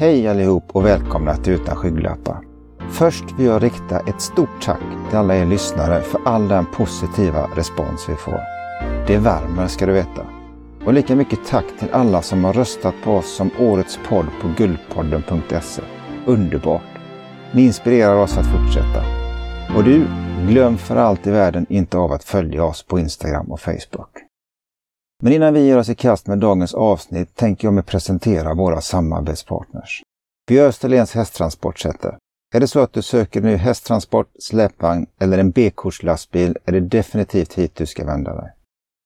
Hej allihop och välkomna till Utan skygglappar. Först vill jag rikta ett stort tack till alla er lyssnare för all den positiva respons vi får. Det värmer ska du veta. Och lika mycket tack till alla som har röstat på oss som årets podd på guldpodden.se. Underbart! Ni inspirerar oss att fortsätta. Och du, glöm för allt i världen inte av att följa oss på Instagram och Facebook. Men innan vi ger oss i kast med dagens avsnitt tänker jag mig presentera våra samarbetspartners. Vi är Österlens hästtransportsätter. Är det så att du söker ny hästtransport, släpvagn eller en B-kortslastbil är det definitivt hit du ska vända dig.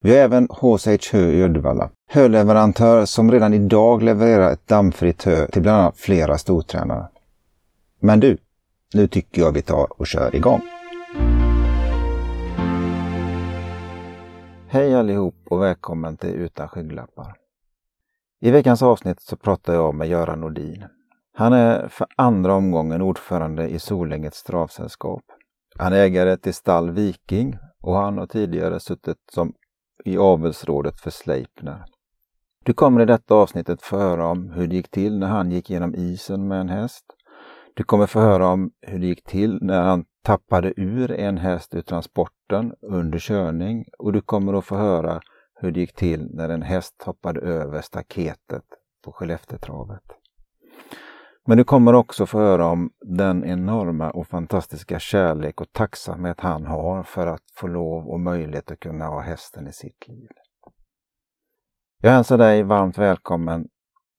Vi har även HSH Hö i Uddevalla, höleverantör som redan idag levererar ett dammfritt hö till bland annat flera stortränare. Men du, nu tycker jag vi tar och kör igång. Hej allihop och välkommen till Utan skygglappar. I veckans avsnitt så pratar jag med Göran Nordin. Han är för andra omgången ordförande i Solängets travsällskap. Han är ägare till stall Viking och han har tidigare suttit som i avelsrådet för Sleipner. Du kommer i detta avsnittet få höra om hur det gick till när han gick genom isen med en häst. Du kommer få höra om hur det gick till när han tappade ur en häst ur transporten under körning och du kommer att få höra hur det gick till när en häst hoppade över staketet på Skellefteåtravet. Men du kommer också få höra om den enorma och fantastiska kärlek och tacksamhet han har för att få lov och möjlighet att kunna ha hästen i sitt liv. Jag hälsar dig varmt välkommen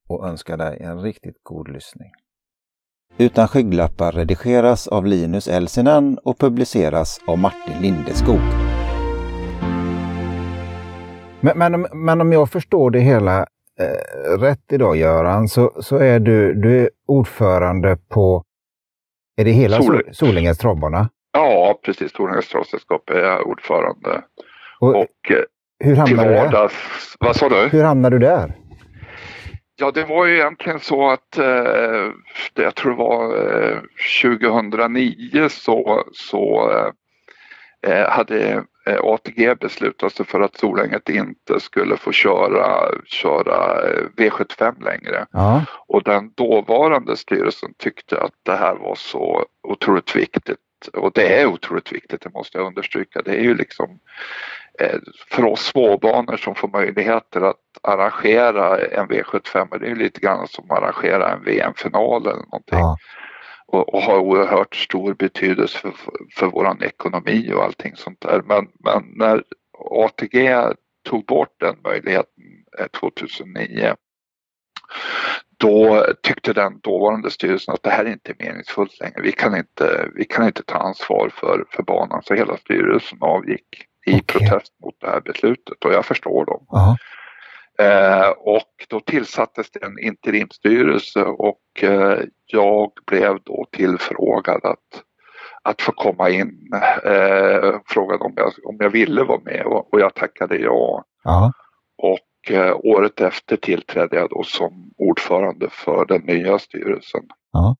och önskar dig en riktigt god lyssning. Utan skygglappar redigeras av Linus Elsinen och publiceras av Martin Lindeskog. Men, men, men om jag förstår det hela eh, rätt idag Göran, så, så är du, du är ordförande på är det hela Sol Solängens travbana? Ja, precis. Solängens travsällskap är jag ordförande. Och, och eh, hur hamnade du där? Vad sa du? Hur hamnade du där? Ja, det var ju egentligen så att eh, jag tror det var eh, 2009 så, så eh, eh hade eh, ATG beslutat sig för att Solänget inte skulle få köra, köra eh, V75 längre. Ja. Och den dåvarande styrelsen tyckte att det här var så otroligt viktigt och det är otroligt viktigt, det måste jag understryka. Det är ju liksom Eh, för oss småbanor som får möjligheter att arrangera en V75, det är lite grann som att arrangera en VM-final eller någonting. Ja. Och, och, har oerhört stor betydelse för, för våran ekonomi och allting sånt där. Men, men när ATG tog bort den möjligheten 2009 eh, då tyckte den dåvarande styrelsen att det här är inte meningsfullt längre. Vi kan inte, vi kan inte ta ansvar för, för banan så hela styrelsen avgick i okay. protest mot det här beslutet och jag förstår dem. Uh -huh. eh, och då tillsattes det en interimstyrelse och eh, jag blev då tillfrågad att, att få komma in. Eh, frågade om jag, om jag ville vara med och, och jag tackade ja. Uh -huh. Och eh, året efter tillträdde jag då som ordförande för den nya styrelsen. -huh.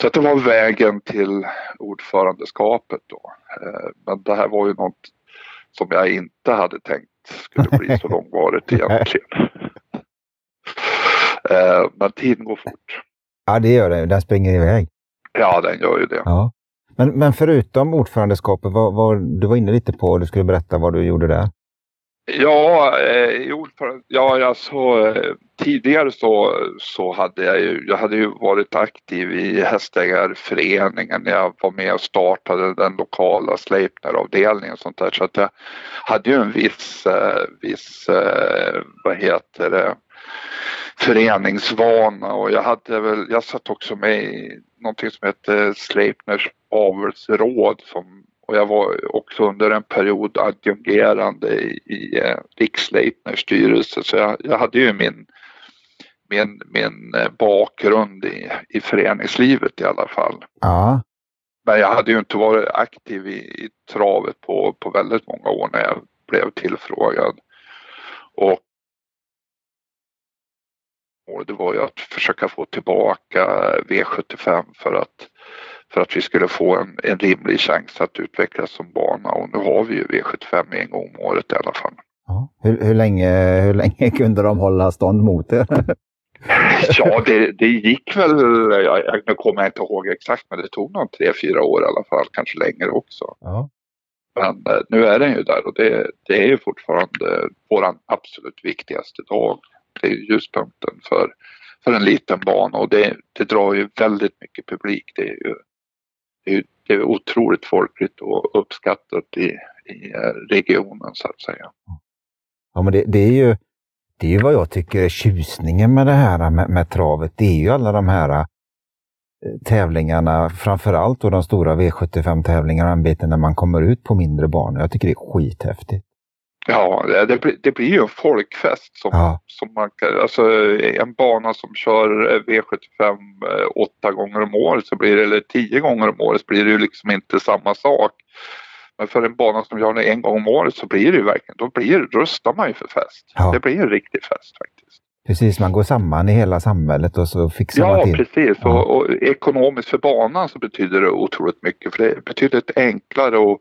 Så att det var vägen till ordförandeskapet då. Eh, men det här var ju något som jag inte hade tänkt skulle bli så långvarigt egentligen. Eh, men tiden går fort. Ja, det gör den. Den springer iväg. Ja, den gör ju det. Ja. Men, men förutom ordförandeskapet, vad, vad, du var inne lite på, du skulle berätta vad du gjorde där. Ja, eh, ja alltså, eh, tidigare så, så hade jag ju, jag hade ju varit aktiv i hästägarföreningen. Jag var med och startade den lokala Sleipner-avdelningen och sånt där. Så att jag hade ju en viss, eh, viss eh, vad heter det, föreningsvana och jag hade väl, jag satt också med i någonting som hette Sleipners avelsråd som och jag var också under en period adjungerande i, i eh, Riksleitners styrelse så jag, jag, hade ju min, min, min eh, bakgrund i, i föreningslivet i alla fall. Ja. Men jag hade ju inte varit aktiv i, i travet på, på väldigt många år när jag blev tillfrågad. Och det var ju att försöka få tillbaka V75 för att för att vi skulle få en, en rimlig chans att utvecklas som bana och nu har vi ju V75 en gång om året i alla fall. Ja. Hur, hur, länge, hur länge kunde de hålla stånd mot er? ja, det, det gick väl, jag, nu kommer jag inte ihåg exakt, men det tog nog tre, fyra år i alla fall, kanske längre också. Ja. Men eh, nu är den ju där och det, det är ju fortfarande vår absolut viktigaste dag. Det är ljuspunkten för, för en liten bana och det, det drar ju väldigt mycket publik. Det är ju det är, otroligt folkligt och uppskattat i, i eh, regionen så att säga. Ja, men det, det, är ju det är ju vad jag tycker är tjusningen med det här med, med travet. Det är ju alla de här eh, tävlingarna, framförallt då de stora V75-tävlingarna, en biten när man kommer ut på mindre banor. Jag tycker det är skithäftigt. Ja, det, blir, det blir ju en folkfest. Som, ja. som man alltså en bana som kör V75 eh, åtta gånger om året så blir det, eller tio gånger om året så blir det ju liksom inte samma sak. Men för en bana som gör det en gång om året så blir det ju verkligen, då blir, röstar man ju för fest. Ja. Det blir en riktig fest faktiskt. Precis, man går samman i hela samhället och så fixar ja, man till. Precis. Ja, och, och ekonomiskt för banan så betyder det otroligt mycket för det är betydligt enklare att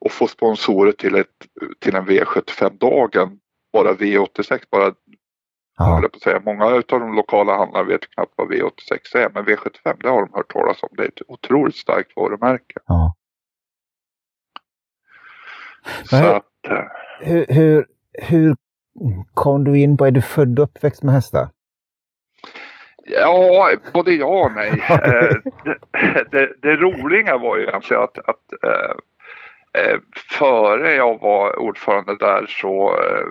och få sponsorer till, ett, till en V75-dagen. Bara V86, bara Ja. Jag på säga. Många av de lokala handlarna vet knappt vad V86 är men V75 det har de hört talas om. Det är ett otroligt starkt varumärke. Ja. Så hur, att, eh, hur, hur, hur kom du in på, är du född och uppväxt med hästar? Ja, både ja och nej. Eh, det, det, det, roliga var ju egentligen att, att Eh, före jag var ordförande där så eh,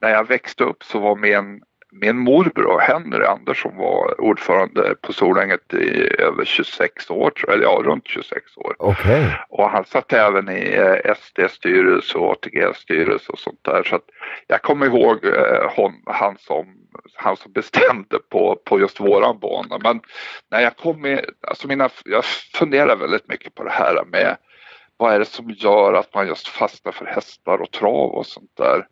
när jag växte upp så var min, min morbror Henry Andersson var ordförande på Solänget i över 26 år, eller ja runt 26 år. Okay. Och han satt även i eh, SD-styrelse och ATG-styrelse och sånt där. Så att jag kommer ihåg hon, han, som, han som bestämde på, på just våran bana. Men när jag kom med, alltså mina, jag funderar väldigt mycket på det här med vad är det som gör att man just fastnar för hästar och trav och sånt där.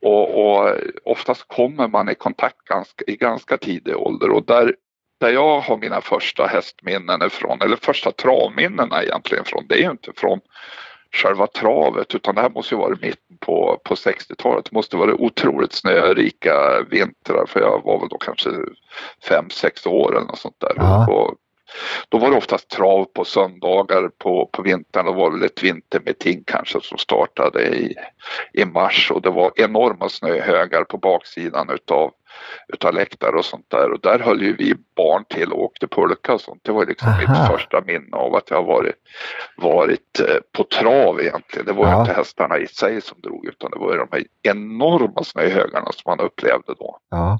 Och, och oftast kommer man i kontakt ganska, i ganska tidig ålder och där, där jag har mina första hästminnen ifrån, eller första travminnena egentligen från, det är ju inte från själva travet utan det här måste ju vara mitten på, på 60-talet. Det måste vara otroligt snörika vintrar för jag var väl då kanske 5-6 år eller något sånt där. Ja. Och då var det oftast trav på söndagar på, på vintern. Då var det ett vintermeeting kanske som startade i, i mars och det var enorma snöhögar på baksidan utav, utav läktare och sånt där. Och där höll ju vi barn till och åkte pulka och sånt. Det var liksom Aha. mitt första minne av att jag har varit, varit eh, på trav egentligen. Det var ja. inte hästarna i sig som drog utan det var ju de här enorma snöhögarna som man upplevde då. Ja.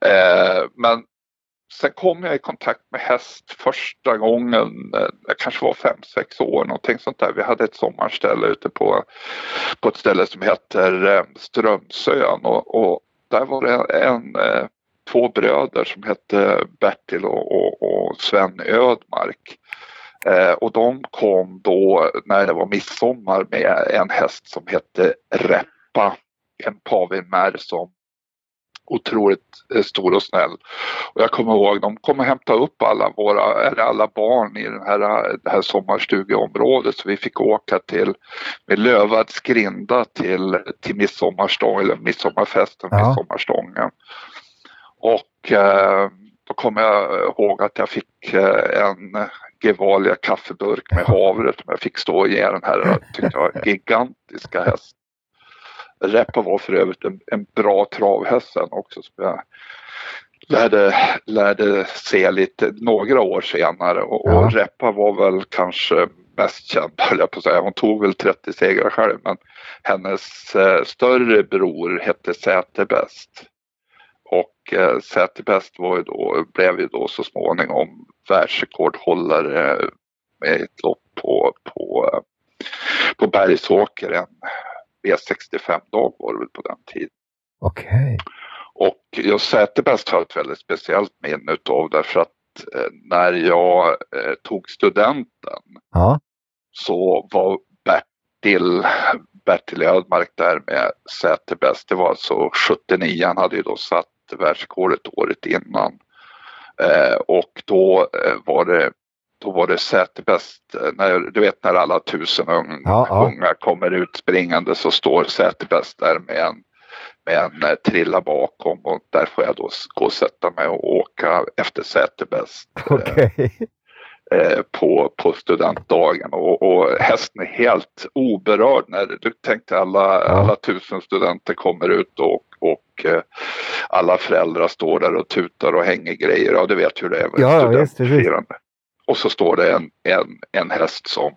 Eh, men Sen kom jag i kontakt med häst första gången, eh, jag kanske var fem sex år någonting sånt där. Vi hade ett sommarställe ute på, på ett ställe som heter eh, Strömsön och, och där var det en, eh, två bröder som hette Bertil och, och, och Sven Ödmark. Eh, och de kom då när det var midsommar med en häst som hette Reppa, en pavinmär som otroligt eh, stor och snäll. Och jag kommer ihåg, de kom och hämtade upp alla våra, eller alla barn i den här, det här sommarstugeområdet så vi fick åka till, med lövad skrinda till, till midsommarstång, eller midsommarfesten, ja. midsommarstången. Och eh, då kommer jag ihåg att jag fick eh, en Gevalia kaffeburk med havre som jag fick stå och ge den här, tyckte jag, gigantiska hästen. Reppa var för övrigt en, en bra travhäst också som jag lärde, lärde se lite några år senare och, ja. och Reppa var väl kanske mest känd höll jag på att säga. Hon tog väl 30 segrar själv men hennes eh, större bror hette Säterbäst. Och eh, Säterbäst var ju då, blev ju då så småningom världsrekordhållare med ett lopp på, på, eh, på Bergsåker en V65-dag var det väl på den tiden. Okej. Okay. Och jag Säterbäst har ett väldigt speciellt minne utav därför att eh, när jag eh, tog studenten ja. så var Bertil, Bertil Ödmark där med Säterbäst. Det var alltså 79, han hade ju då satt världsrekordet året innan. Eh, och då var det då var det Säterbäst, när, du vet när alla tusen unga, ja, ja. unga kommer ut springande så står Säterbäst där med en med en eh, trilla bakom och där får jag då gå och sätta mig och åka efter sätebäst. Okay. Eh, på, på studentdagen och, och hästen är helt oberörd när du tänkte alla, ja. alla tusen studenter kommer ut och, och eh, alla föräldrar står där och tutar och hänger grejer. Ja, du vet hur det är med ja, studentfirande. Och så står det en, en, en häst som,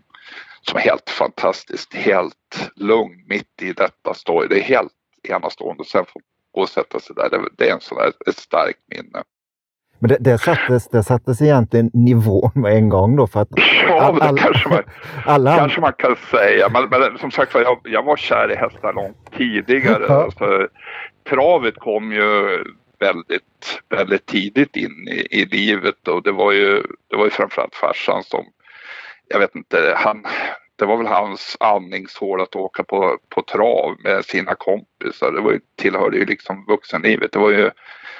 som är helt fantastiskt, helt lugn mitt i detta stoj. Det är helt enastående. Sen får gå och sätta sig där. Det, det är en sån där, ett starkt minne. Men det, det, sattes, det sattes egentligen nivån med en gång då? För att ja, all, all, det kanske man, alla... kanske man kan säga. Men, men som sagt jag, jag var kär i hästar långt tidigare. Ja. Alltså, travet kom ju väldigt, väldigt tidigt in i, i livet och det var ju, det var ju framförallt farsan som, jag vet inte, han, det var väl hans andningshål att åka på, på trav med sina kompisar. Det var ju, tillhörde ju liksom vuxenlivet. Det var ju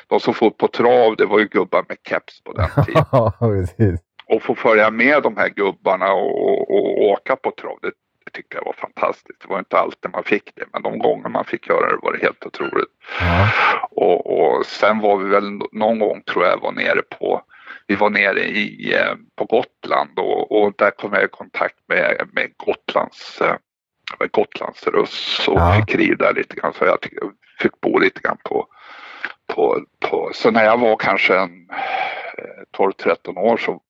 de som for på trav, det var ju gubbar med keps på den tiden. och få följa med de här gubbarna och, och, och åka på trav, det, tyckte jag var fantastiskt. Det var inte alltid man fick det, men de gånger man fick göra det var det helt otroligt. Ja. Och, och sen var vi väl någon gång, tror jag, var nere på vi var nere i, eh, på Gotland och, och där kom jag i kontakt med, med Gotlands eh, med Gotlands russ och ja. fick rida lite grann. Så jag fick bo lite grann på, på, på, så när jag var kanske en 12-13 eh, år så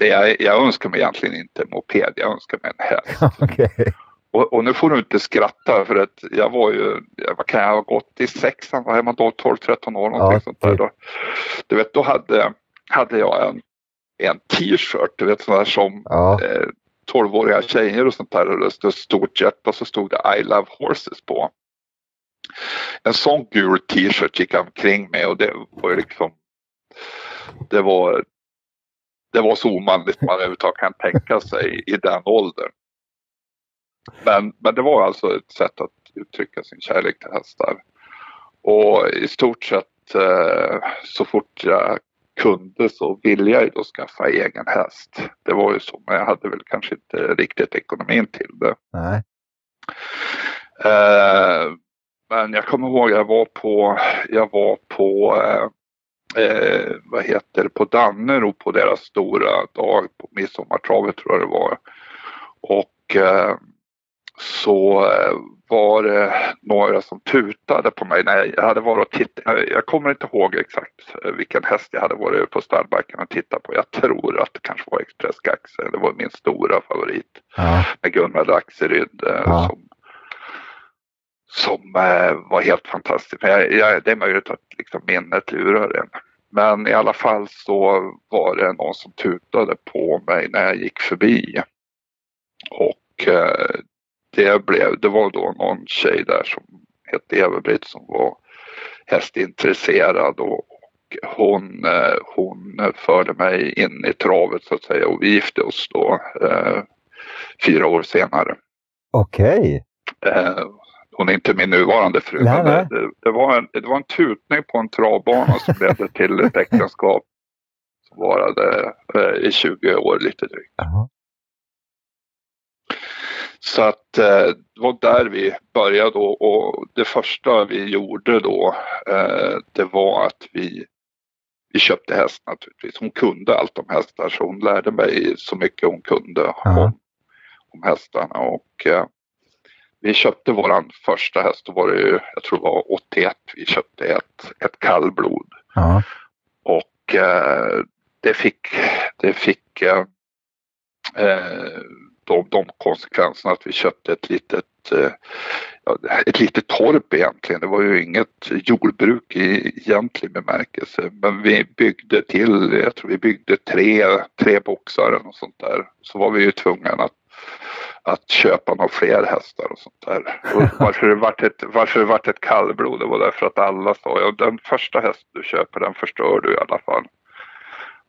det jag, jag önskar mig egentligen inte en moped, jag önskar mig en häst. okay. och, och, nu får du inte skratta för att jag var ju, vad kan jag ha gått i sexan, vad är man då, 12-13 år någonting ja, sånt där. Då, du vet, då hade, hade jag en, en t-shirt, du vet sådana som ja. eh, 12-åriga tjejer och sånt där, och det stod stort hjärta så stod det I love horses på en sån gul t-shirt gick jag omkring med och det var ju liksom det var det var så omanligt man överhuvudtaget kan tänka sig i den åldern. Men, men det var alltså ett sätt att uttrycka sin kärlek till hästar. Och i stort sett eh, så fort jag kunde så ville jag ju då skaffa egen häst. Det var ju så, men jag hade väl kanske inte riktigt ekonomin till det. Nej. Eh, men jag kommer ihåg jag var på, jag var på eh, eh, vad heter på Dannero på deras stora dag på midsommartravet tror jag det var. Och eh, så eh, var det några som tutade på mig när jag hade varit och tittat. Jag kommer inte ihåg exakt eh, vilken häst jag hade varit på stallbacken och tittat på. Jag tror att det kanske var Express Gaxe. Det var min stora favorit. Ja. Med Gunvald Axeryd eh, ja. som som eh, var helt fantastiskt. Men jag, jag, det är möjligt att liksom, minnet lurar en. Men i alla fall så var det någon som tutade på mig när jag gick förbi. Och eh, det, blev, det var då någon tjej där som hette Eva-Britt som var hästintresserad och, och hon, eh, hon förde mig in i travet så att säga och vi gifte oss då eh, fyra år senare. Okej. Okay. Hon är inte min nuvarande fru. Nej, men det, det, var en, det var en tutning på en travbana som ledde till ett äktenskap som varade eh, i 20 år lite drygt. Uh-huh. Så att eh, det var där vi började då och det första vi gjorde då eh, det var att vi, vi köpte häst naturligtvis. Hon kunde allt om hästar så hon lärde mig så mycket hon kunde uh-huh. om, om hästarna och eh, vi köpte våran första häst, då var det ju, jag tror det var 81, vi köpte ett, ett kallblod. Ja. Och eh, det fick, det fick eh, eh de, de konsekvenserna att vi köpte ett litet, eh, ett litet torp egentligen. Det var ju inget jordbruk i egentlig bemärkelse. Men vi byggde till, jag tror vi byggde tre, tre boxar något sånt där. Så var vi ju tvungna att att köpa några fler hästar och sånt där. Och varför, det vart ett, varför det vart ett kallblod det var därför att alla sa ja den första häst du köper den förstör du i alla fall.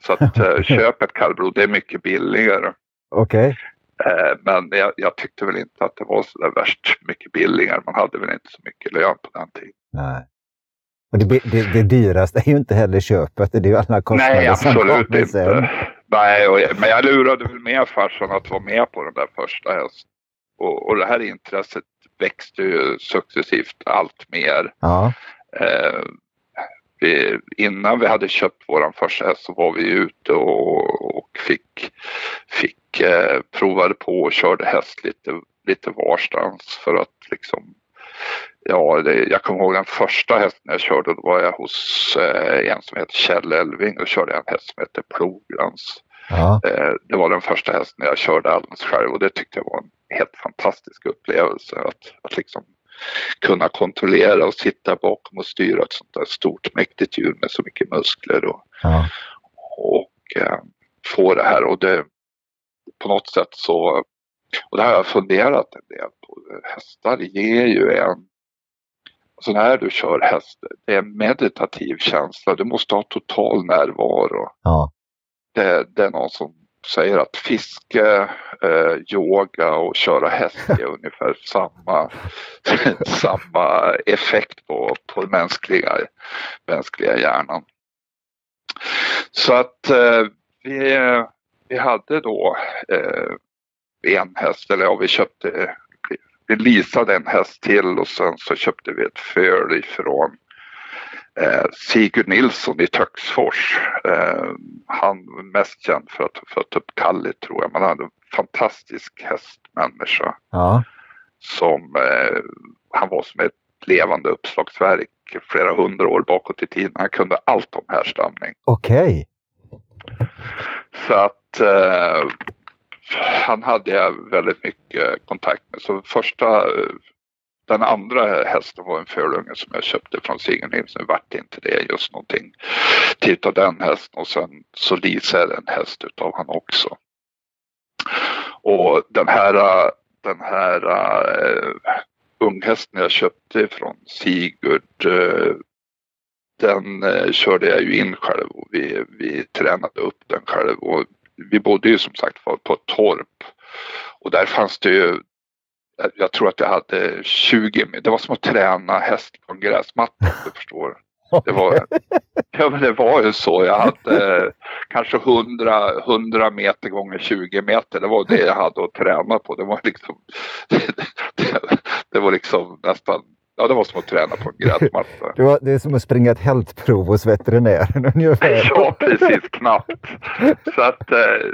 Så att eh, köp ett kallblod, det är mycket billigare. Okej. Okay. Eh, men jag, jag, tyckte väl inte att det var så där värst mycket billigare. Man hade väl inte så mycket lön på den tiden. Nej. Och det, det, det dyraste är ju inte heller köpet, det är ju alla kostnader Nej, absolut inte. Sen. Nej, och, men jag lurade väl med farsan att vara med på den där första hästen. Och, och det här intresset växte ju successivt allt mer. Ja. Eh, vi, innan vi hade köpt våran första häst så var vi ute och, och fick, fick eh, provade på och körde häst lite, lite varstans för att liksom Ja, det, jag kommer ihåg den första hästen jag körde. Då var jag hos eh, en som heter Kjell Elving och körde en häst som heter Plograns. Ja. Eh, det var den första hästen jag körde alldeles själv och det tyckte jag var en helt fantastisk upplevelse. Att, att liksom kunna kontrollera och sitta bakom och styra ett sånt där stort mäktigt djur med så mycket muskler och, Ja. och eh, få det här och det på något sätt så och det har jag funderat en del på. Hästar ger ju en Alltså när du kör häst, det är en meditativ känsla. Du måste ha total närvaro. Ja. Det, det är någon som säger att fiske, eh, yoga och köra häst är ungefär samma, samma effekt på, på den mänskliga, mänskliga hjärnan. Så att eh, vi, vi hade då eh, en häst, eller ja vi köpte, vi, leasade en häst till och sen så köpte vi ett föl ifrån eh, Sigurd Nilsson i Töcksfors. Eh, han mest känd för att ha fött upp Kalle tror jag, men han är en fantastisk hästmänniska Ja. som eh, han var som ett levande uppslagsverk flera hundra år bakåt i tiden. Han kunde allt om härstamning. Okej. Så att eh, han hade jag väldigt mycket kontakt med. Så första, den andra hästen var en fölunge som jag köpte från Sigurd Nilsson. Det vart inte det just någonting till av den hästen och sen så leasade jag en häst utav han också. Och den här, den här uh, unghästen jag köpte från Sigurd uh, den uh, körde jag ju in själv och vi, vi tränade upp den själv. Och vi bodde ju som sagt på ett torp. Och där fanns det ju, jag- tror att jag hade 20, det var som att träna häst på en gräsmatta du förstår. Det var, ja, men det var ju så. Jag hade eh, kanske 100, 100 meter gånger 20 meter. Det var det jag hade att träna på. Det var liksom, det, det var liksom nästan, ja det var som att träna på en gräsmatta. Det, var, det är som att springa ett hältprov hos veterinären ungefär. Ja, precis, knappt. Så att, eh,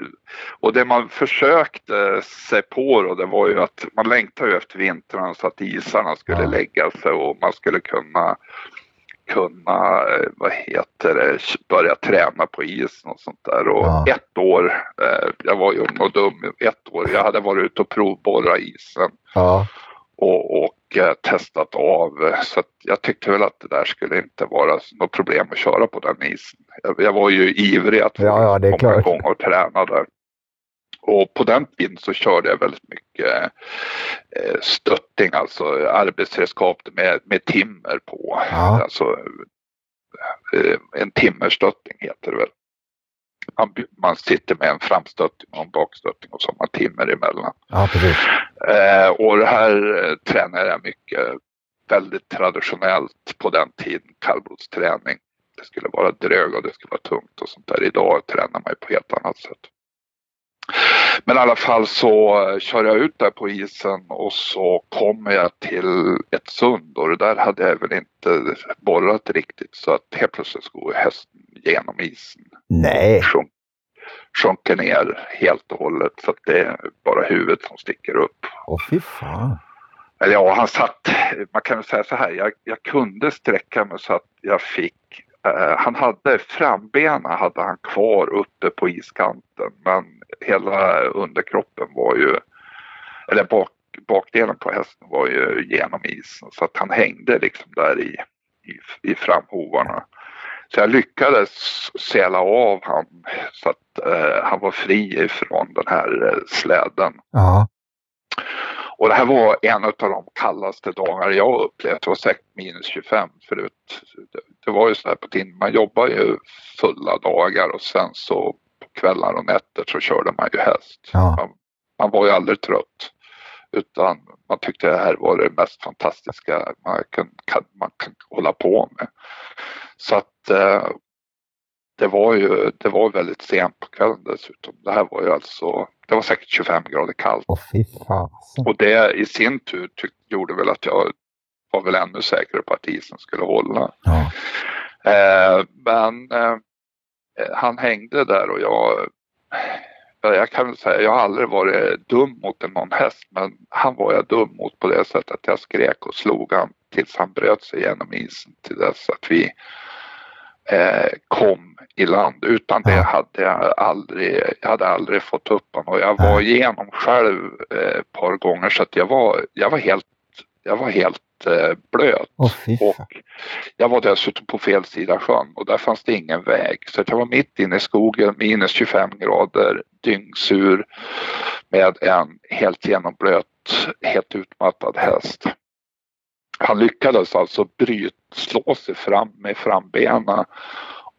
och det man försökte sig på då, det var ju att man längtade ju efter vintrarna så att isarna skulle Ja. lägga sig och man skulle kunna kunna, eh, vad heter det, börja träna på isen och sånt där. Och Ja. ett år, eh, jag var ju ung och dum, ett år, jag hade varit ute och provborrat isen Ja. Och, och eh, testat av. Så jag tyckte väl att det där skulle inte vara något problem att köra på den isen. Jag, jag var ju ivrig att få Ja, ja, det är komma klart. igång och träna där. Och på den tiden så körde jag väldigt mycket eh, stötting, alltså arbetsredskap med, med timmer på. Ja. Alltså, eh, en timmerstötting heter det väl. Man, man sitter med en framstötting och en bakstötting och så har man timmer emellan. ja, precis. Eh, och det här eh, tränade jag mycket väldigt traditionellt på den tiden, kallblodsträning. Det skulle vara drög och det skulle vara tungt och sånt där. Idag tränar man ju på helt annat sätt. Men i alla fall så eh, kör jag ut där på isen och så kommer jag till ett sund och det där hade jag väl inte borrat riktigt så att helt plötsligt går hästen genom isen Nej. sjunk, sjunker ner helt och hållet så att det är bara huvudet som sticker upp. Åh fy fan. Eller ja, han satt, man kan väl säga så här, jag, jag kunde sträcka mig så att jag fick, eh, han hade frambena hade han kvar uppe på iskanten men hela underkroppen var ju, eller bak, bakdelen på hästen var ju genom isen så att han hängde liksom där i, i, i framhovarna. Så jag lyckades sela av han så att eh, han var fri ifrån den här eh, släden. Ja. Och det här var en av de kallaste dagar jag upplevt. Det var säkert minus 25 förut. Det, var ju så här på tiden, man jobbar ju fulla dagar och sen så på kvällar och nätter så körde man ju häst. Ja. Man, man var ju aldrig trött. Utan man tyckte det här var det mest fantastiska man kan, man kan hålla på med. Så att eh, det var ju det var väldigt sent på kvällen dessutom. Det här var ju alltså, det var säkert 25 grader kallt. Åh fy fasen. Och det i sin tur tyck, gjorde väl att jag var väl ännu säkrare på att isen skulle hålla. Ja. Eh, men eh, han hängde där och jag, jag kan väl säga, jag har aldrig varit dum mot någon häst men han var jag dum mot på det sättet att jag skrek och slog han tills han bröt sig genom isen till dess att vi eh, kom i land. Utan det hade jag aldrig, jag hade aldrig fått upp honom och jag var igenom själv eh, ett par gånger så att jag var, jag var helt, jag var helt eh, blöt. Fan. Och jag var dessutom på fel sida sjön och där fanns det ingen väg. Så att jag var mitt inne i skogen, minus 25 grader, dyngsur med en helt genomblöt, helt utmattad häst. Han lyckades alltså bryt, slå sig fram med frambenen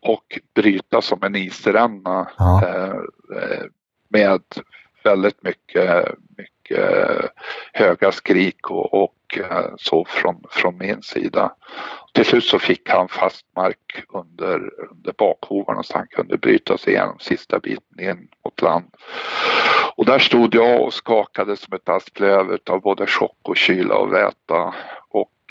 och bryta som en isränna Ja. eh, eh, med väldigt mycket, mycket höga skrik och, och eh, så från, från min sida. Till slut så fick han fast mark under, under bakhovarna så han kunde bryta sig igenom sista biten in mot land. Och där stod jag och skakade som ett asplöv av både chock och kyla och väta.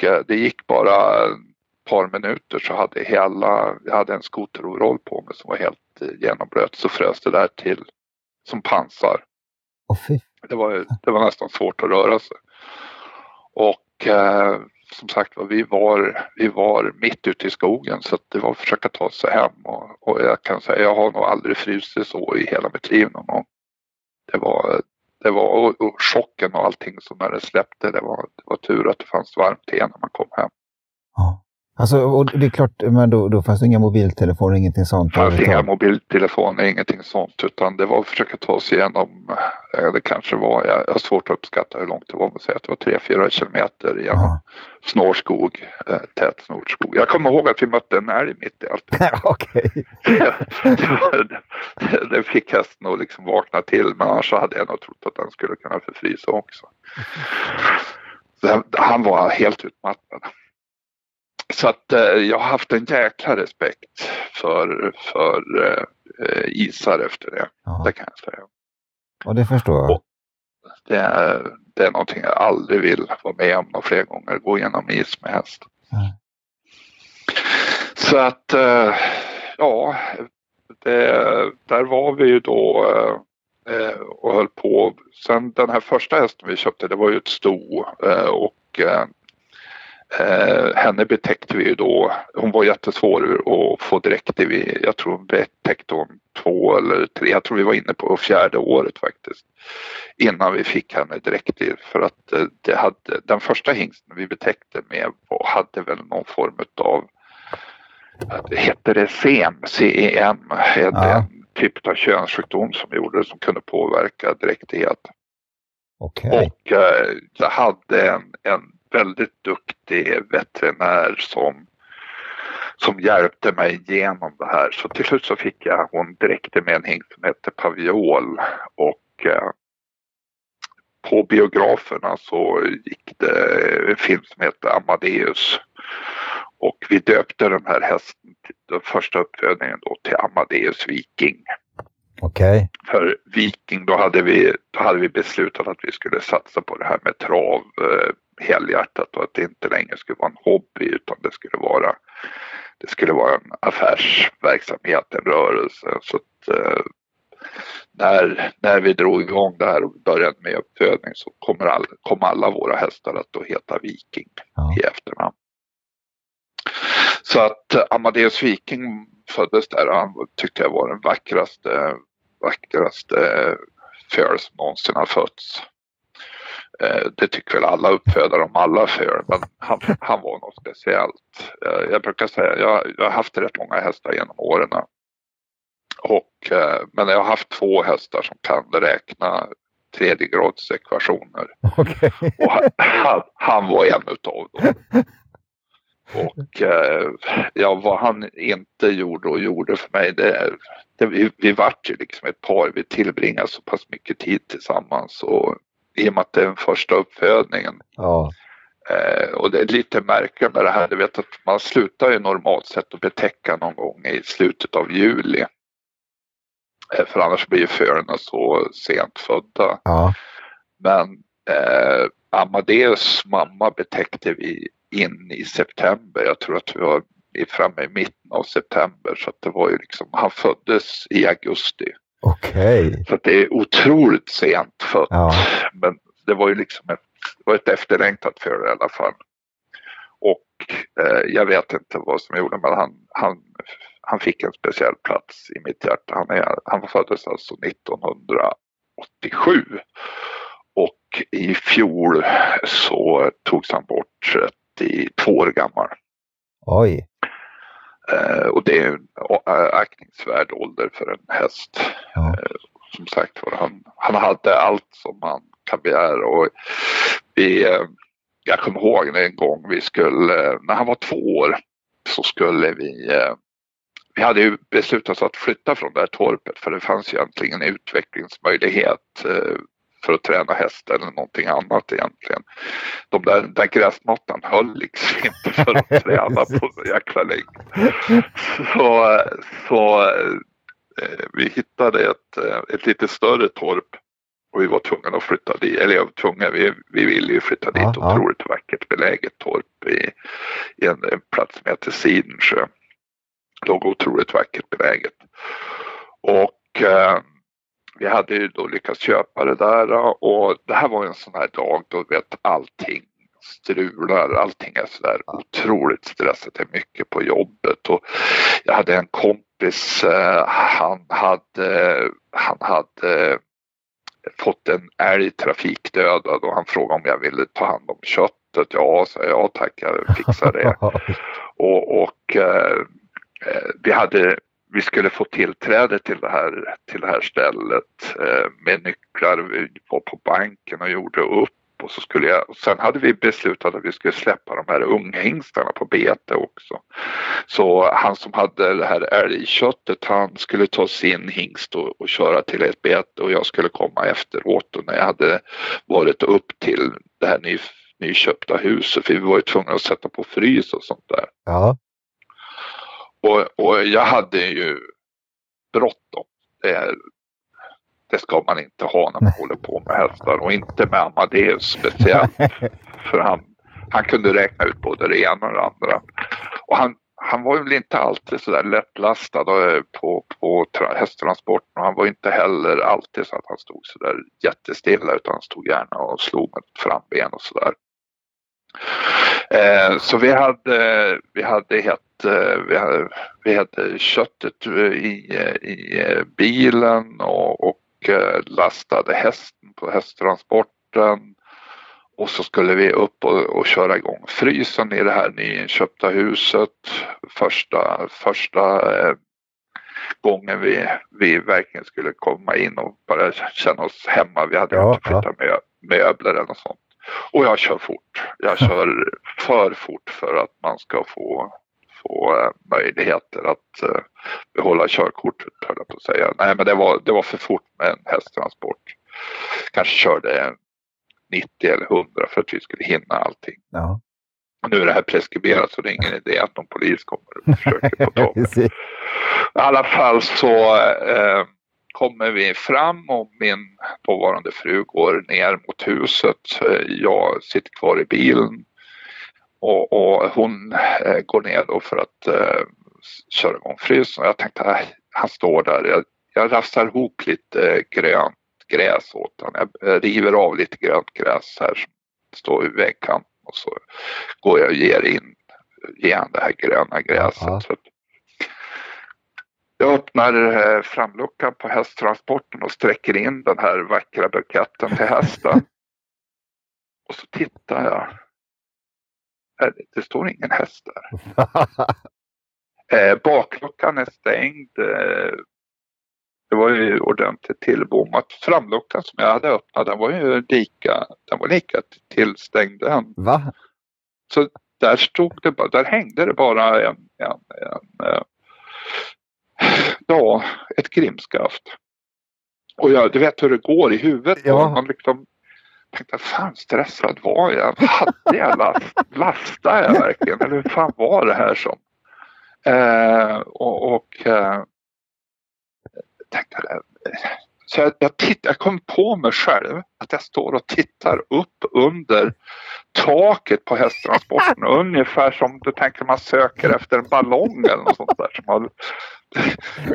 Eh, det gick bara ett par minuter så hade hela, jag hade en skoteroverall på mig som var helt eh, genomblöt så frös det där till som pansar. Fy. Det var, det var nästan svårt att röra sig. Och eh, som sagt vi var, vi var mitt ute i skogen så det var att försöka ta sig hem. Och, och jag kan säga, jag har nog aldrig frusit så i hela mitt liv någon gång. Det var, det var och, och chocken och allting som när det släppte, det var, det var tur att det fanns varmt te när man kom hem. Ja. Alltså, och det är klart, men då, då fanns det inga mobiltelefoner, ingenting sånt? Det fanns inga mobiltelefoner, ingenting sånt utan det var att försöka ta sig igenom, eh, det kanske var, jag har svårt att uppskatta hur långt det var, men säga att det var 3-4 kilometer genom Ja. snårskog, eh, tät snårskog. Jag kommer ihåg att vi mötte en älg mitt i allt. Okej. det, fick hästen att liksom vakna till men annars hade jag nog trott att den skulle kunna förfrysa också. Så han- Han var helt utmattad. Så att eh, jag har haft en jäkla respekt för, för eh, isar efter det. Ja. Det kan jag säga. Och det förstår jag. Det är, det är någonting jag aldrig vill vara med om några fler gånger. Gå igenom is med häst. Nej. Så att eh, ja, det, där var vi ju då och höll på. Sen den här första hästen vi köpte det var ju ett sto och eh, eh, henne betäckte vi ju då. Hon var jättesvår att få direkt. Vi, jag tror hon betäckte hon två eller tre. Jag tror vi var inne på fjärde året faktiskt. Innan vi fick henne direkt. För att eh, det hade, den första hingsten vi betäckte med hade väl någon form av det hette det SEM, CEM, en, Ja. en typ av könssjukdom som gjorde som kunde påverka dräktighet. Okej. Och eh, jag hade en, en väldigt duktig veterinär som, som hjälpte mig igenom det här. Så till slut så fick jag hon direkt med en hingst som hette Paviol och eh, på biograferna så gick det en film som hette Amadeus. Och vi döpte den här hästen, den första uppfödningen då, till Amadeus Viking. Okej. För Viking, då hade, vi, då hade vi beslutat att vi skulle satsa på det här med trav eh, helhjärtat och att det inte längre skulle vara en hobby utan det skulle vara, det skulle vara en affärsverksamhet, en rörelse. Så att, eh, när, när vi drog igång det här och började med uppfödning så kommer all, kom alla våra hästar att då heta Viking Ja. i efternamn. Så att Amadeus Viking föddes där och han tyckte jag var den vackraste, vackraste föl som någonsin har fötts. Eh, Det tycker väl alla uppfödare om alla föl, men han, han var något speciellt. Eh, Jag brukar säga, jag, jag har haft rätt många hästar genom åren. Och, eh, men jag har haft två hästar som kan räkna tredjegradsekvationer. Okej. Och han, han, han var en utav dem. Och ja, vad han inte gjorde och gjorde för mig, det, det, vi, vi vart ju liksom ett par. Vi tillbringade så pass mycket tid tillsammans och i och med att det är den första uppfödningen Ja. Eh, och det är lite märkligt med det här, du vet att man slutar ju normalt sett att betäcka någon gång i slutet av juli. Eh, för annars blir ju fölen så sent födda. Ja. Men eh, Amadeus mamma betäckte vi in i september. Jag tror att vi var framme i mitten av september så att det var ju liksom, han föddes i augusti. Okej. Okay. Så det är otroligt sent fött. Ja. Men det var ju liksom ett, det var ett efterlängtat före i alla fall. Och eh, jag vet inte vad som gjorde men han, han, han fick en speciell plats i mitt hjärta. Han, är, han föddes alltså 1987. Och i fjol så togs han bort 32 år gammal. Oj. Eh, och det är en aktningsvärd ålder för en häst. Ja. Eh, som sagt var, han, han hade allt som man kan begära. Och vi, eh, jag kommer ihåg en gång vi skulle, när han var två år, så skulle vi eh, vi hade ju beslutat oss att flytta från det här torpet för det fanns egentligen en utvecklingsmöjlighet eh, för att träna häst eller någonting annat egentligen. De där, den där gräsmattan höll liksom inte för att träna på så jäkla länge. Så, så vi hittade ett, ett lite större torp och vi var tvungna att flytta dit, eller jag var tvungen, vi, vi ville ju flytta dit, ja, otroligt ja. vackert beläget torp i, i en, en plats som heter Sidensjö. Låg otroligt vackert beläget. Och eh, vi hade ju då lyckats köpa det där och det här var en sån här dag då vet allting strular, allting är sådär otroligt stressat, det är mycket på jobbet och jag hade en kompis, eh, han hade, han hade fått en älg trafikdödad och han frågade om jag ville ta hand om köttet. Ja, sa jag, ja tack, jag fixar det. och, och eh, eh, vi hade vi skulle få tillträde till det här, till det här stället eh, med nycklar. Vi var på banken och gjorde upp och så skulle jag, och sen hade vi beslutat att vi skulle släppa de här unghingstarna på bete också. Så han som hade det här älgköttet han skulle ta sin hingst och, och köra till ett bete och jag skulle komma efteråt och när jag hade varit upp till det här ny, nyköpta huset för vi var ju tvungna att sätta på frys och sånt där. Ja. Och, och jag hade ju bråttom. Det, det ska man inte ha när man håller på med hästar och inte med Amadeus speciellt. För han, han kunde räkna ut både det ena och det andra. Och han, han var väl inte alltid så där lättlastad på, på hästtransporten och han var inte heller alltid så att han stod så där jättestilla utan han stod gärna och slog med ett framben och sådär. Eh, så vi hade, vi hade helt, eh, vi hade, vi hade köttet i, i bilen och, och Eh, lastade hästen på hästtransporten. Och så skulle vi upp och, och köra igång frysen i det här nyinköpta huset. Första, första eh, gången vi, vi verkligen skulle komma in och bara känna oss hemma. Vi hade ja, inte flyttat ja. möbler eller något sånt. Och jag kör fort. Jag kör för fort för att man ska få få eh, möjligheter att eh, behålla körkortet, höll jag på att säga. Nej, men det var, det var för fort med en hästtransport. Kanske körde 90 eller 100 för att vi skulle hinna allting. Ja. Nu är det här preskriberat så det är ingen idé att någon polis kommer och försöker få tag I alla fall så eh, kommer vi fram och min dåvarande fru går ner mot huset. Jag sitter kvar i bilen och, och hon eh, går ner då för att eh, köra igång frysen. Jag tänkte, äh, han står där. Jag, jag rafsar ihop lite eh, grönt gräs åt honom. Jag river av lite grönt gräs här som står i vägkanten och så går jag och ger in ger han det här gröna gräset. Så jag öppnar eh, framluckan på hästtransporten och sträcker in den här vackra buketten till hästen. och så tittar jag det står ingen häst där. eh, bakluckan är stängd. Eh, det var ju ordentligt tillbommat. Framluckan som jag hade öppnat den var ju lika, den var lika tillstängd den. Va? Så där stod det bara, där hängde det bara en, en, en ja, ett grimskaft. Och jag, du vet hur det går i huvudet. Ja. Man liksom tänkte, fan stressad var jag? Hade jag last? Lastade jag verkligen? Eller hur fan var det här som? Eh, och, och eh, tänkte, så jag, jag, titt, jag kom på mig själv att jag står och tittar upp under taket på hästtransporten ungefär som du tänker man söker efter en ballong eller något sånt där. Som har,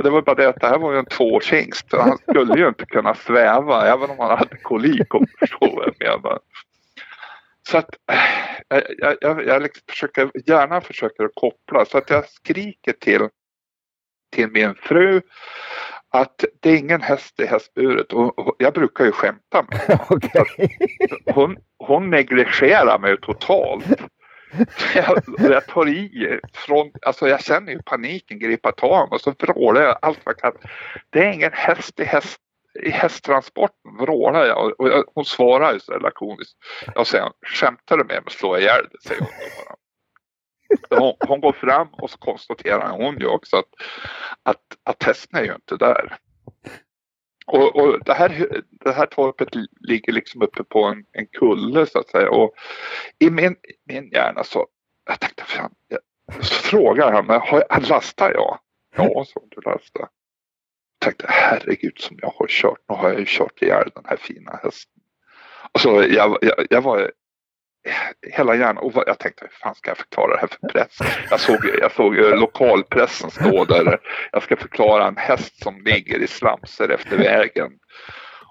det var bara det att det här var ju en tvåårshingst. Han skulle ju inte kunna sväva även om han hade kolik om du förstår vad jag menar. Så att jag, jag, jag liksom försöker, gärna försöker koppla så att jag skriker till, till min fru att det är ingen häst i hästburet och jag brukar ju skämta med okay. hon, hon negligerar mig totalt. Jag, jag tar i från, alltså jag känner ju paniken gripa tag och så vrålar jag allt vad jag kan. Det är ingen häst i, häst, i hästtransporten vrålar jag och jag, hon svarar ju så lakoniskt. Jag säger, skämtar du med mig slår jag ihjäl dig, säger hon. Bara. Hon, hon, går fram och så konstaterar hon ju också att, att, att hästen är ju inte där. Och, och det, här, det här torpet ligger liksom uppe på en, en kulle så att säga och i min, min hjärna så, jag tänkte fan, jag, så frågar han mig, har, lastar jag? Ja, så du lastar. Jag tänkte herregud som jag har kört, nu har jag ju kört ihjäl den här fina hästen. Alltså jag, jag, jag var hela hjärnan. Och jag tänkte, hur fan ska jag förklara det här för press? Jag såg, jag såg lokalpressen stå där. Jag ska förklara en häst som ligger i slamser efter vägen.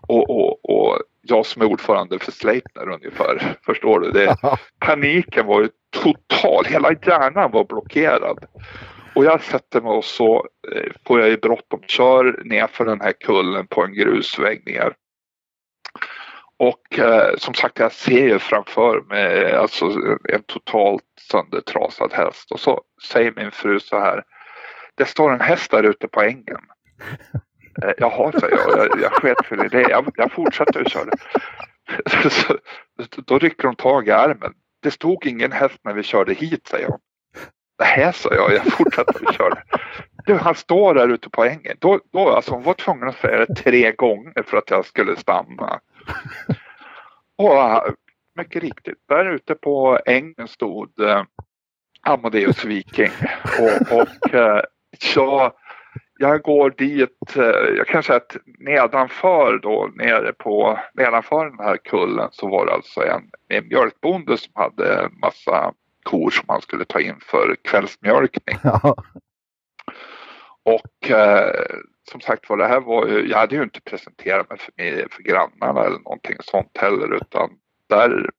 Och, och, och jag som är ordförande för Sleipner ungefär. Förstår du? Det, paniken var ju total. Hela hjärnan var blockerad. Och jag sätter mig och så eh, får jag ju bråttom. Kör ner för den här kullen på en grusväg ner. Och eh, som sagt, jag ser ju framför mig alltså, en totalt söndertrasad häst. Och så säger min fru så här. Det står en häst där ute på ängen. Eh, Jaha, säger jag. Jag, jag sket väl i det. Jag, jag fortsätter att köra. Så, då rycker hon tag i armen. Det stod ingen häst när vi körde hit, säger hon. Nähä, sa jag. Jag fortsätter att köra. Du, han står där ute på ängen. Då, då, alltså, hon var tvungen att säga det tre gånger för att jag skulle stanna. Och mycket riktigt, där ute på ängen stod eh, Amadeus Viking. Och, och eh, så jag går dit, eh, jag kan säga att nedanför då, nere på, nedanför den här kullen så var det alltså en, en mjölkbonde som hade massa kor som han skulle ta in för kvällsmjölkning. Ja. Och eh, som sagt var, det här var ju, jag hade ju inte presenterat mig för, för grannarna eller någonting sånt heller utan där,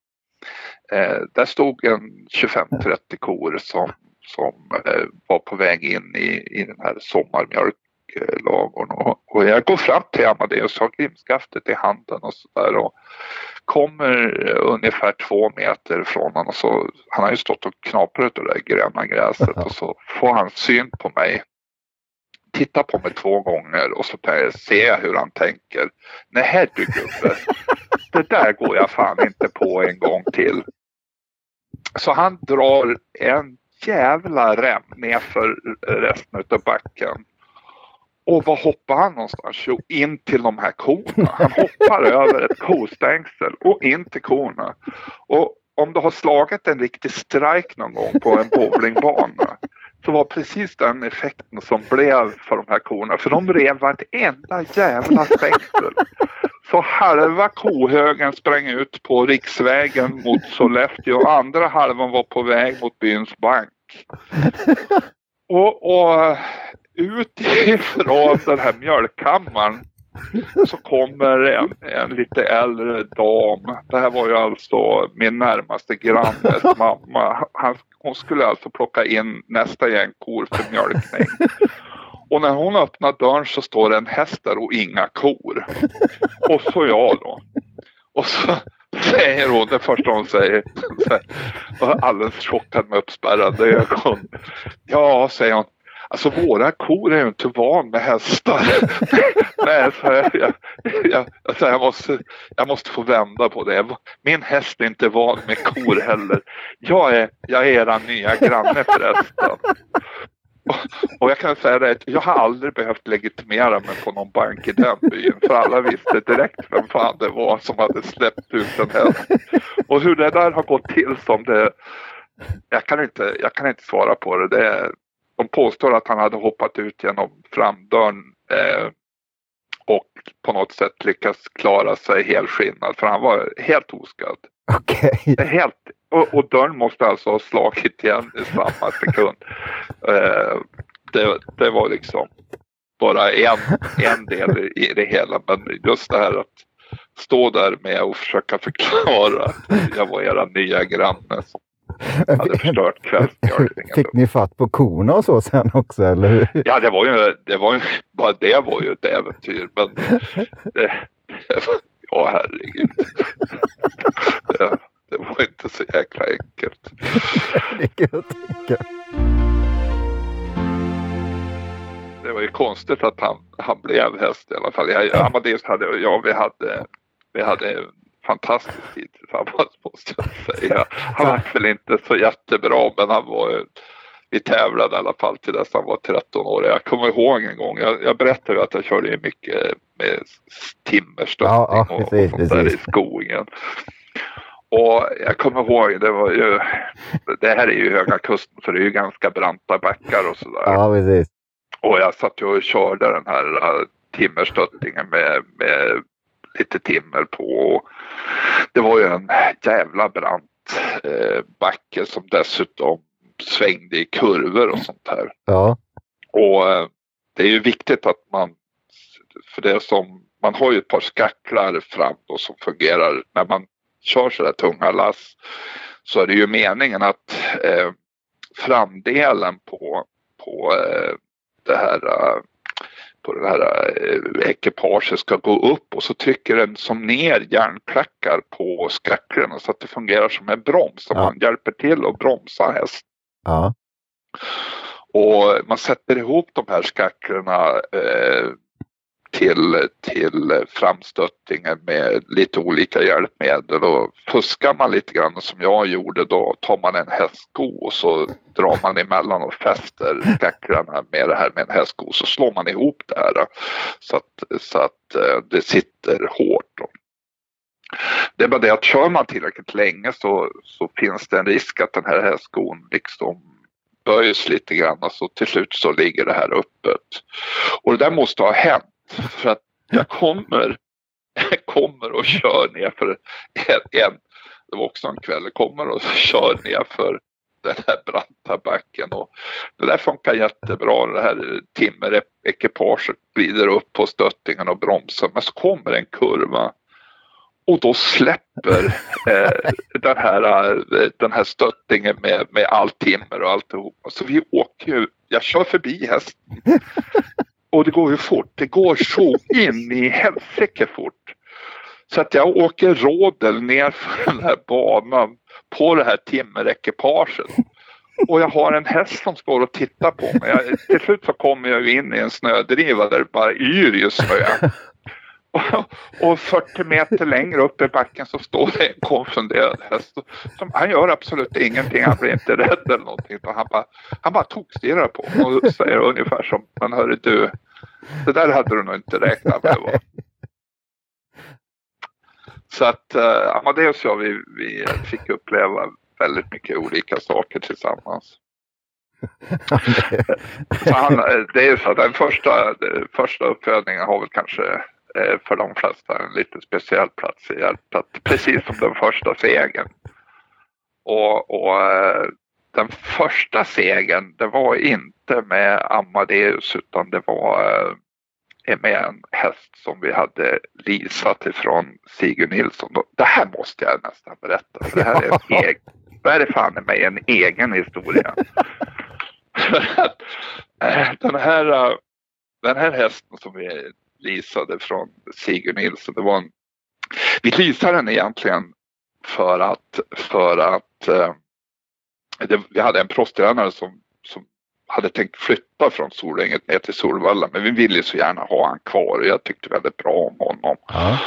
eh, där stod en 25-30 kor som, som eh, var på väg in i, i den här sommarmjölklagorn och, och jag går fram till Amadeus har grimskaftet i handen och sådär och kommer ungefär två meter från honom. Och så, han har ju stått och knaprat det där gröna gräset och så får han syn på mig tittar på mig två gånger och så ser jag hur han tänker. Nej du gubbe, det där går jag fan inte på en gång till. Så han drar en jävla rem nerför resten av backen. Och var hoppar han någonstans? Jo, in till de här korna. Han hoppar över ett kostängsel och in till korna. Och om du har slagit en riktig strike någon gång på en bowlingbana så var precis den effekten som blev för de här korna. För de rev vartenda jävla stängsel. Så halva kohögen sprang ut på riksvägen mot Sollefteå och andra halvan var på väg mot byns bank. Och, och utifrån den här mjölkkammaren så kommer en, en lite äldre dam. Det här var ju alltså min närmaste grannes mamma. Han, hon skulle alltså plocka in nästa gäng kor för mjölkning. Och när hon öppnar dörren så står det en häst där och inga kor. Och så jag då. Och så säger hon, det första hon säger, alldeles chockad med uppspärrade ögon. Ja, säger hon, Alltså våra kor är ju inte van med hästar. Nej, så jag, jag, jag, alltså jag, måste, jag måste få vända på det. Min häst är inte van med kor heller. Jag är, jag är era nya granne förresten. och jag kan säga det, jag har aldrig behövt legitimera mig på någon bank i den byn. För alla visste direkt vem fan det var som hade släppt ut den här. Och hur det där har gått till som det... Jag kan inte, jag kan inte svara på det. det är, de påstår att han hade hoppat ut genom framdörren eh, och på något sätt lyckats klara sig helskinnad för han var helt oskadd. Okej. Okay. Helt, och, och dörren måste alltså ha slagit igen i samma sekund. Eh, det, det var liksom bara en, en del i det hela men just det här att stå där med och försöka förklara att jag var era nya granne som hade förstört kvällsmjölkningen. Fick ni fatt på korna och så sen också eller hur? Ja det var ju, det var ju, bara det var ju ett äventyr men det, ja herregud. Det, det var inte så jäkla enkelt. det kan jag tänka. Det var ju konstigt att han, han blev häst i alla fall. Jag, Amadeus hade, ja vi hade, vi hade fantastisk tid tillsammans måste jag säga. Han var väl inte så jättebra men han var vi tävlade i alla fall till dess han var 13 år. Jag kommer ihåg en gång, jag, jag berättade att jag körde mycket med timmerstöttning ja, ja, precis, och, och sånt där i skogen. Och jag kommer ihåg, det var ju, det här är ju Höga Kusten så det är ju ganska branta backar och sådär. Ja, precis. Och jag satt ju och körde den här timmerstöttningen med, med lite timmer på. Det var ju en jävla brant eh, backe som dessutom svängde i kurvor och sånt här. Ja. Och eh, det är ju viktigt att man, för det som, man har ju ett par skacklar fram då som fungerar när man kör sådär tunga lass. Så är det ju meningen att eh, framdelen på, på eh, det här eh, på det här eh, ekipaget ska gå upp och så trycker den som ner järnklackar på skacklorna så att det fungerar som en broms. Så ja. man hjälper till att bromsa hästen. Ja. Och man sätter ihop de här skacklorna eh, till, till framstöttningen med lite olika hjälpmedel och fuskar man lite grann som jag gjorde då tar man en hästsko och så drar man emellan och fäster kacklarna med det här med en hästsko och så slår man ihop det här så att, så att eh, det sitter hårt. Då. Det är bara det att kör man tillräckligt länge så, så finns det en risk att den här hästskon liksom böjs lite grann och så till slut så ligger det här öppet. Och det där måste ha hänt för att jag kommer, jag kommer och kör ner för en, en, det var också en kväll, jag kommer och kör ner för den här branta backen och det där funkar jättebra. Det här timmerekipaget glider upp på stöttingen och bromsar men så kommer en kurva och då släpper eh, den, här, eh, den här stöttingen med, med all timmer och alltihop. Så vi åker ju, jag kör förbi hästen och det går ju fort. Det går så in i helsike fort. Så att jag åker rådel ner för den här banan på det här timmerekipaget. Och jag har en häst som står och tittar på mig. Jag, till slut så kommer jag in i en snödriva där det bara yr ju snö. Och, och 40 meter längre upp i backen så står det en konfunderad häst. Som, han gör absolut ingenting, han blir inte rädd eller någonting. Han bara, han bara tokstirrar på mig och säger ungefär som, men hörru du, det där hade du nog inte räknat med. Va? Så att uh, Amadeus och jag, vi, vi fick uppleva väldigt mycket olika saker tillsammans. så han, det är så att den första, första uppfödningen har väl kanske Eh, för de flesta en lite speciell plats i hjärtat. Precis som den första segern. Och, och eh, den första segern det var inte med Amadeus utan det var eh, med en häst som vi hade leasat ifrån Sigurd Nilsson. Det här måste jag nästan berätta. För det här är en egen, det här är fan mig en egen historia. den, här, den här hästen som vi leasade från Sigurd Nilsson. Det var en, vi leasade den egentligen för att, för att eh, det, vi hade en proffstränare som, som hade tänkt flytta från Solänget ner till Solvalla men vi ville så gärna ha han kvar och jag tyckte väldigt bra om honom. Ja.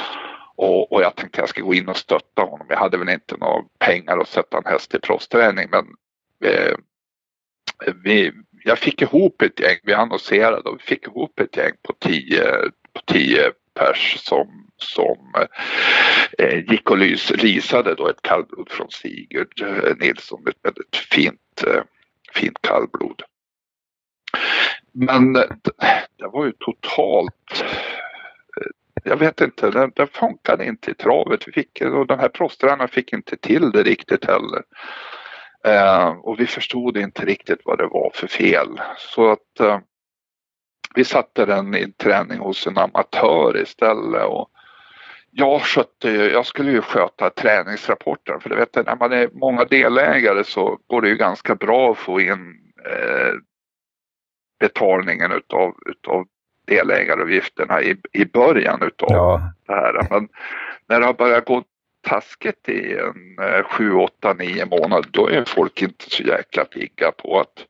Och, och, jag tänkte jag ska gå in och stötta honom. Jag hade väl inte några pengar att sätta en häst i proffsträning men eh, vi, jag fick ihop ett gäng, vi annonserade och vi fick ihop ett gäng på tio, på tio pers som, som eh, gick och lys, risade då ett kallblod från Sigurd eh, Nilsson, ett väldigt fint, eh, fint kallblod. Men eh, det, var ju totalt eh, jag vet inte, den, den funkade inte i travet. Vi fick, och den här proffstränaren fick inte till det riktigt heller. Eh, och vi förstod inte riktigt vad det var för fel. Så att eh, vi satte den i träning hos en amatör istället. Och jag, skötte, jag skulle ju sköta träningsrapporten för det vet när man är många delägare så går det ju ganska bra att få in eh, betalningen utav, utav delägaravgifterna i, i början utav ja. det här. Men när det har börjat gå taskigt i en eh, 7, 8, 9 månader då är folk inte så jäkla pigga på att,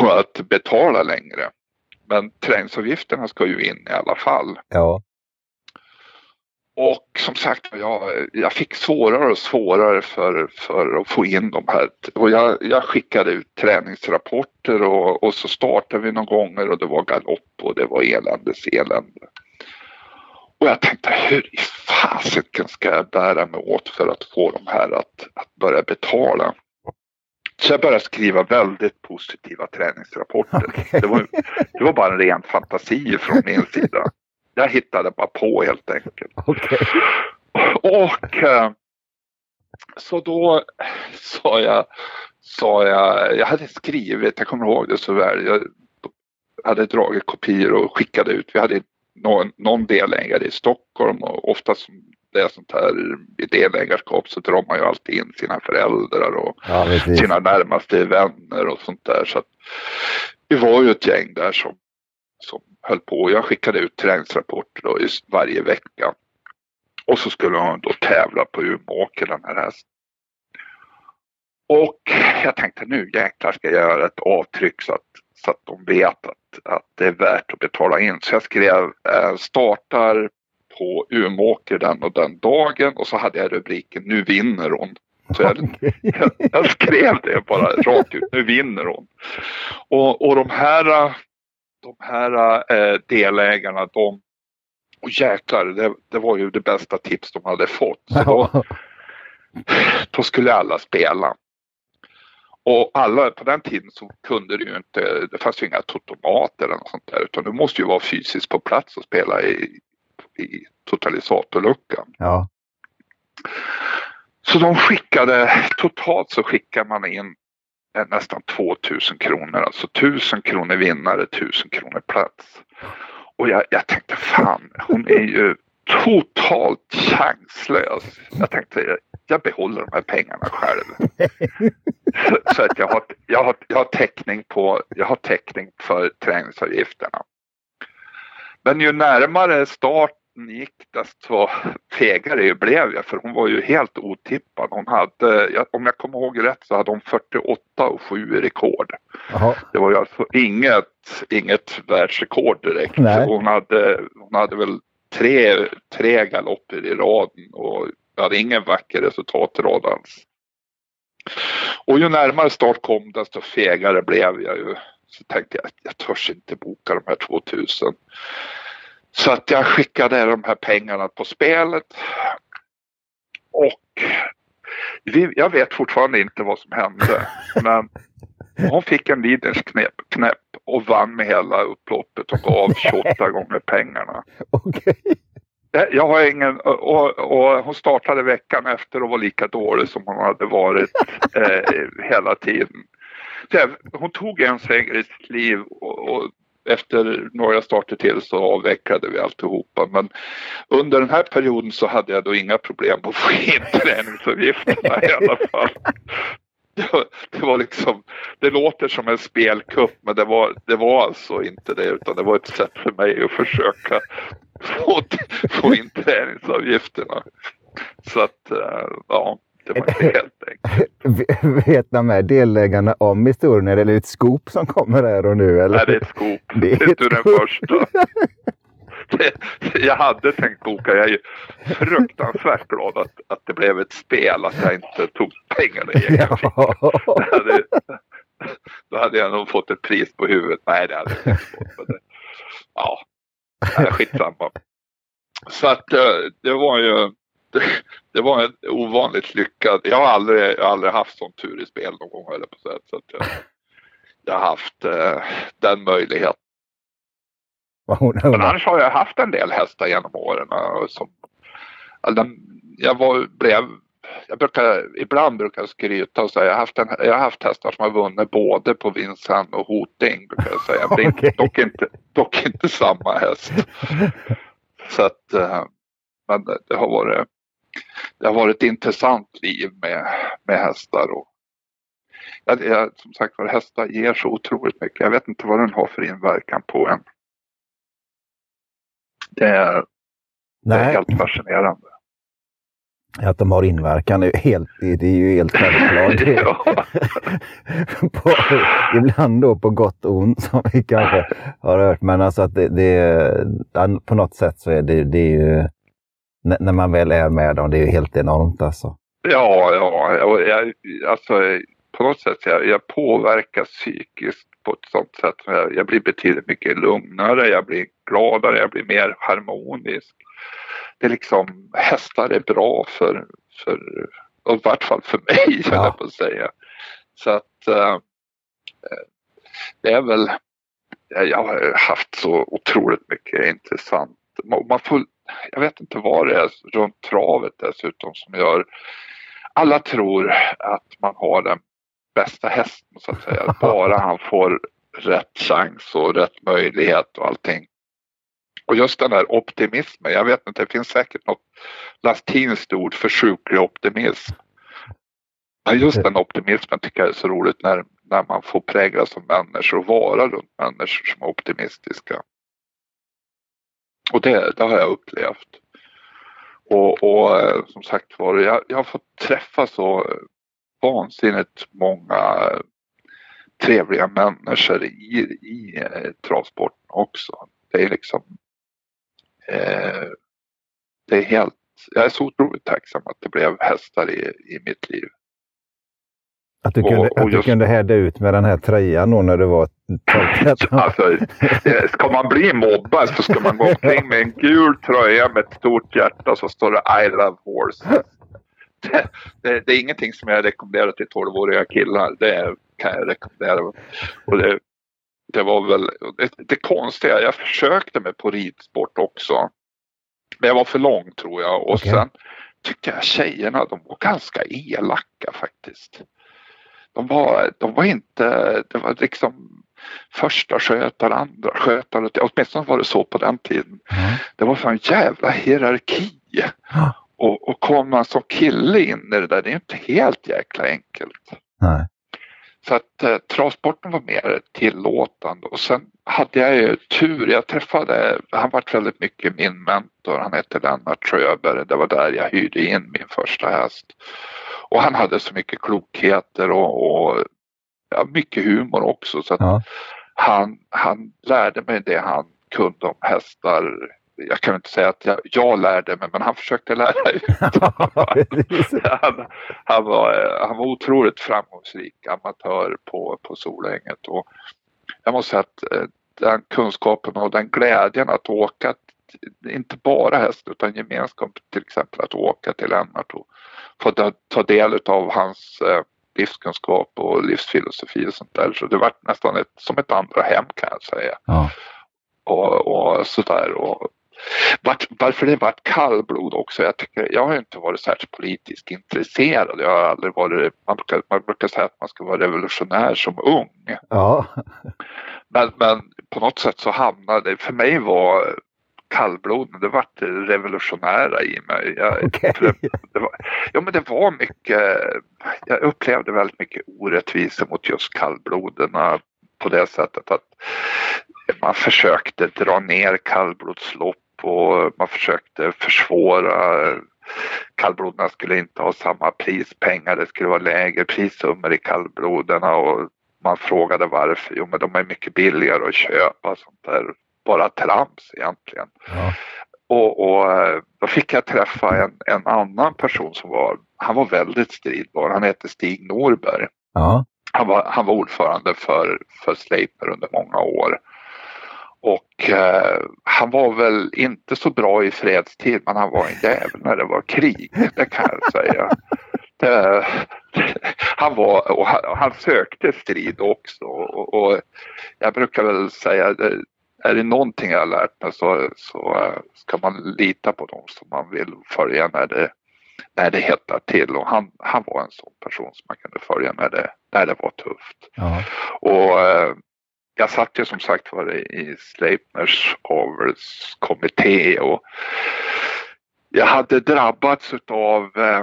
på att betala längre. Men träningsavgifterna ska ju in i alla fall. Ja. Och som sagt jag, jag fick svårare och svårare för, för att få in de här. Och jag, jag skickade ut träningsrapporter och, och så startade vi några gånger och det var galopp och det var eländes elände. Och jag tänkte hur i fasiken ska jag bära mig åt för att få de här att, att börja betala? Så jag började skriva väldigt positiva träningsrapporter. Okay. Det, var, det var bara en ren fantasi från min sida. Jag hittade bara på helt enkelt. Okay. Och eh, så då sa jag, sa jag, jag hade skrivit, jag kommer ihåg det så väl, jag hade dragit kopior och skickade ut. Vi hade någon, någon delägare i Stockholm och oftast det är sånt här delägarskap så drar man ju alltid in sina föräldrar och ja, sina närmaste vänner och sånt där. Så att vi var ju ett gäng där som, som höll på. Jag skickade ut träningsrapporter då just varje vecka. Och så skulle hon då tävla på Umeåker den här hästen. Och jag tänkte nu jäklar ska jag göra ett avtryck så att, så att de vet att, att det är värt att betala in. Så jag skrev eh, startar på Umeåker den och den dagen och så hade jag rubriken Nu vinner hon. Så jag, jag, jag skrev det bara rakt ut, nu vinner hon. Och, och de här, de här eh, delägarna, de, och jäklar, det, det, var ju det bästa tips de hade fått. Så då, då skulle alla spela. Och alla, på den tiden så kunde det ju inte, det fanns ju inga totomater eller något sånt där utan du måste ju vara fysiskt på plats och spela i, i totalisatorluckan. Ja. Så de skickade, totalt så skickade man in nästan 2000 kronor, alltså 1000 kronor vinnare, 1000 kronor plats. Och jag, jag tänkte fan, hon är ju totalt chanslös. Jag tänkte jag behåller de här pengarna själv. så att jag har, jag, har, jag, har täckning på, jag har täckning för träningsavgifterna. Men ju närmare start gick desto fegare blev jag för hon var ju helt otippad. Hon hade, om jag kommer ihåg rätt så hade hon 48 och 7 i rekord. Aha. Det var ju alltså inget, inget världsrekord direkt. Hon hade, hon hade väl tre, tre galopper i raden och hade ingen vacker resultatrad alls. Och ju närmare start kom desto fegare blev jag ju. Så tänkte jag, jag törs inte boka de här 2000. Så att jag skickade de här pengarna på spelet. Och vi, jag vet fortfarande inte vad som hände. Men hon fick en Liders knäpp, knäpp och vann med hela upploppet och gav 28 gånger pengarna. Okay. Jag har ingen, och, och, hon startade veckan efter och var lika dålig som hon hade varit eh, hela tiden. Så hon tog en seger i sitt liv och, och efter några starter till så avvecklade vi alltihopa. Men under den här perioden så hade jag då inga problem att få in träningsavgifterna i alla fall. Det var, liksom, det låter som en spelkupp men det var, det var alltså inte det utan det var ett sätt för mig att försöka få, få in träningsavgifterna. Så att, eh, ja det var helt enkelt. Vet de här delägarna om historien? Eller är det ett skop som kommer här och nu? Eller? Nej, det är ett skop. Det är, det är den första. Jag hade tänkt boka. Jag är fruktansvärt glad att, att det blev ett spel, att jag inte tog pengarna i egen ja. hade, då hade jag nog fått ett pris på huvudet. Nej, det hade jag inte fått. Det, ja, skitsamma. Så att eh, det var ju det, det var en ovanligt lyckad. Jag har aldrig, jag aldrig haft sån tur i spel någon gång eller på sätt. Så att jag, jag har haft eh, den möjligheten. Men annars har jag haft en del hästar genom åren. Som, jag var, blev jag brukar, ibland brukar jag skryta och säga jag har haft, en, jag har haft hästar som har vunnit både på Vincent och Hoting. Brukar jag säga. Men okay. dock, inte, dock inte samma häst. Så att, eh, men det har varit, det har varit ett intressant liv med, med hästar. Och, jag, jag, som sagt var, hästar ger så otroligt mycket. Jag vet inte vad den har för inverkan på en. Det är, det är helt fascinerande. Att de har inverkan är helt, det är ju helt självklart. på, ibland då på gott och ont som vi kanske har hört. Men alltså att det, det på något sätt så är det, det är ju, när man väl är med dem, det är ju helt enormt alltså. Ja, ja, och jag, alltså på något sätt jag, jag påverkas psykiskt på ett sånt sätt. Jag, jag blir betydligt mycket lugnare, jag blir gladare, jag blir mer harmonisk det är liksom, hästar är bra för, för i vart fall för mig, ja. jag på att säga. Så att äh, det är väl, jag har haft så otroligt mycket intressant. Man får, jag vet inte vad det är runt travet dessutom som gör, alla tror att man har den bästa hästen så att säga, bara han får rätt chans och rätt möjlighet och allting. Och just den där optimismen, jag vet inte, det finns säkert något latinskt ord för sjuklig optimism. Men just den optimismen tycker jag är så roligt när, när man får präglas av människor och vara runt människor som är optimistiska. Och det, det har jag upplevt. Och, och eh, som sagt var, jag, jag har fått träffa så vansinnigt många trevliga människor i, i eh, travsporten också. Det är liksom eh, det är helt, jag är så otroligt tacksam att det blev hästar i, i mitt liv. Att du, kunde, och, och att du kunde häda ut med den här tröjan då när du var 12 alltså, Ska man bli mobbad så ska man gå omkring med en gul tröja med ett stort hjärta så står det I love horses. Det, det, det, är ingenting som jag rekommenderar till 12-åriga killar. Det kan jag rekommendera. Och det, det var väl det, det konstiga. Jag försökte mig på ridsport också. Men jag var för lång tror jag. Och okay. sen tyckte jag tjejerna de var ganska elaka faktiskt. De var, de var inte, det var liksom första skötare, andra skötare. Åtminstone var det så på den tiden. Mm. Det var en jävla hierarki. Mm. Och, och komma man som kille in i det där, det är inte helt jäkla enkelt. Nej. Så att eh, travsporten var mer tillåtande och sen hade jag ju tur. Jag träffade, han var väldigt mycket min mentor. Han hette Lennart Sjöberg. Det var där jag hyrde in min första häst. Och han hade så mycket klokheter och, och ja, mycket humor också. Så ja. han, han lärde mig det han kunde om hästar jag kan inte säga att jag, jag lärde mig, men han försökte lära ut. han, han, var, han var otroligt framgångsrik amatör på, på Solänget. Och jag måste säga att eh, den kunskapen och den glädjen att åka, inte bara häst utan gemenskap, till exempel att åka till Lennart och få ta del av hans eh, livskunskap och livsfilosofi och sånt där. Så det var nästan ett, som ett andra hem kan jag säga. Ja. Och, och sådär. Och vart, varför det vart kallblod också. Jag, tycker, jag har inte varit särskilt politiskt intresserad. Jag har aldrig varit, man brukar, man brukar säga att man ska vara revolutionär som ung. Ja. Men, men på något sätt så hamnade, för mig var kallblod, det vart revolutionära i mig. Jag, okay. det, var, ja men det var mycket, jag upplevde väldigt mycket orättvisor mot just kallbloderna på det sättet att man försökte dra ner kallblodslopp och man försökte försvåra. Kallbloderna skulle inte ha samma prispengar, det skulle vara lägre prissummor i kallbloderna och man frågade varför. Jo, men de är mycket billigare att köpa sånt där. Bara trams egentligen. Ja. Och, och, då fick jag träffa en, en annan person som var, han var väldigt stridbar. Han hette Stig Norberg. Ja. han, var, han var ordförande för, för Sleipner under många år. Och eh, han var väl inte så bra i fredstid men han var en jävel när det var krig, det kan jag säga. Det, han, var, och han, han, sökte strid också och, och, jag brukar väl säga är det någonting jag har lärt mig så, så eh, ska man lita på dem som man vill följa när det, när det hettar till och han, han var en sån person som man kunde följa när det, när det var tufft. Ja. Och eh, jag satt ju som sagt var i Sleipners avelskommitté och jag hade drabbats av eh,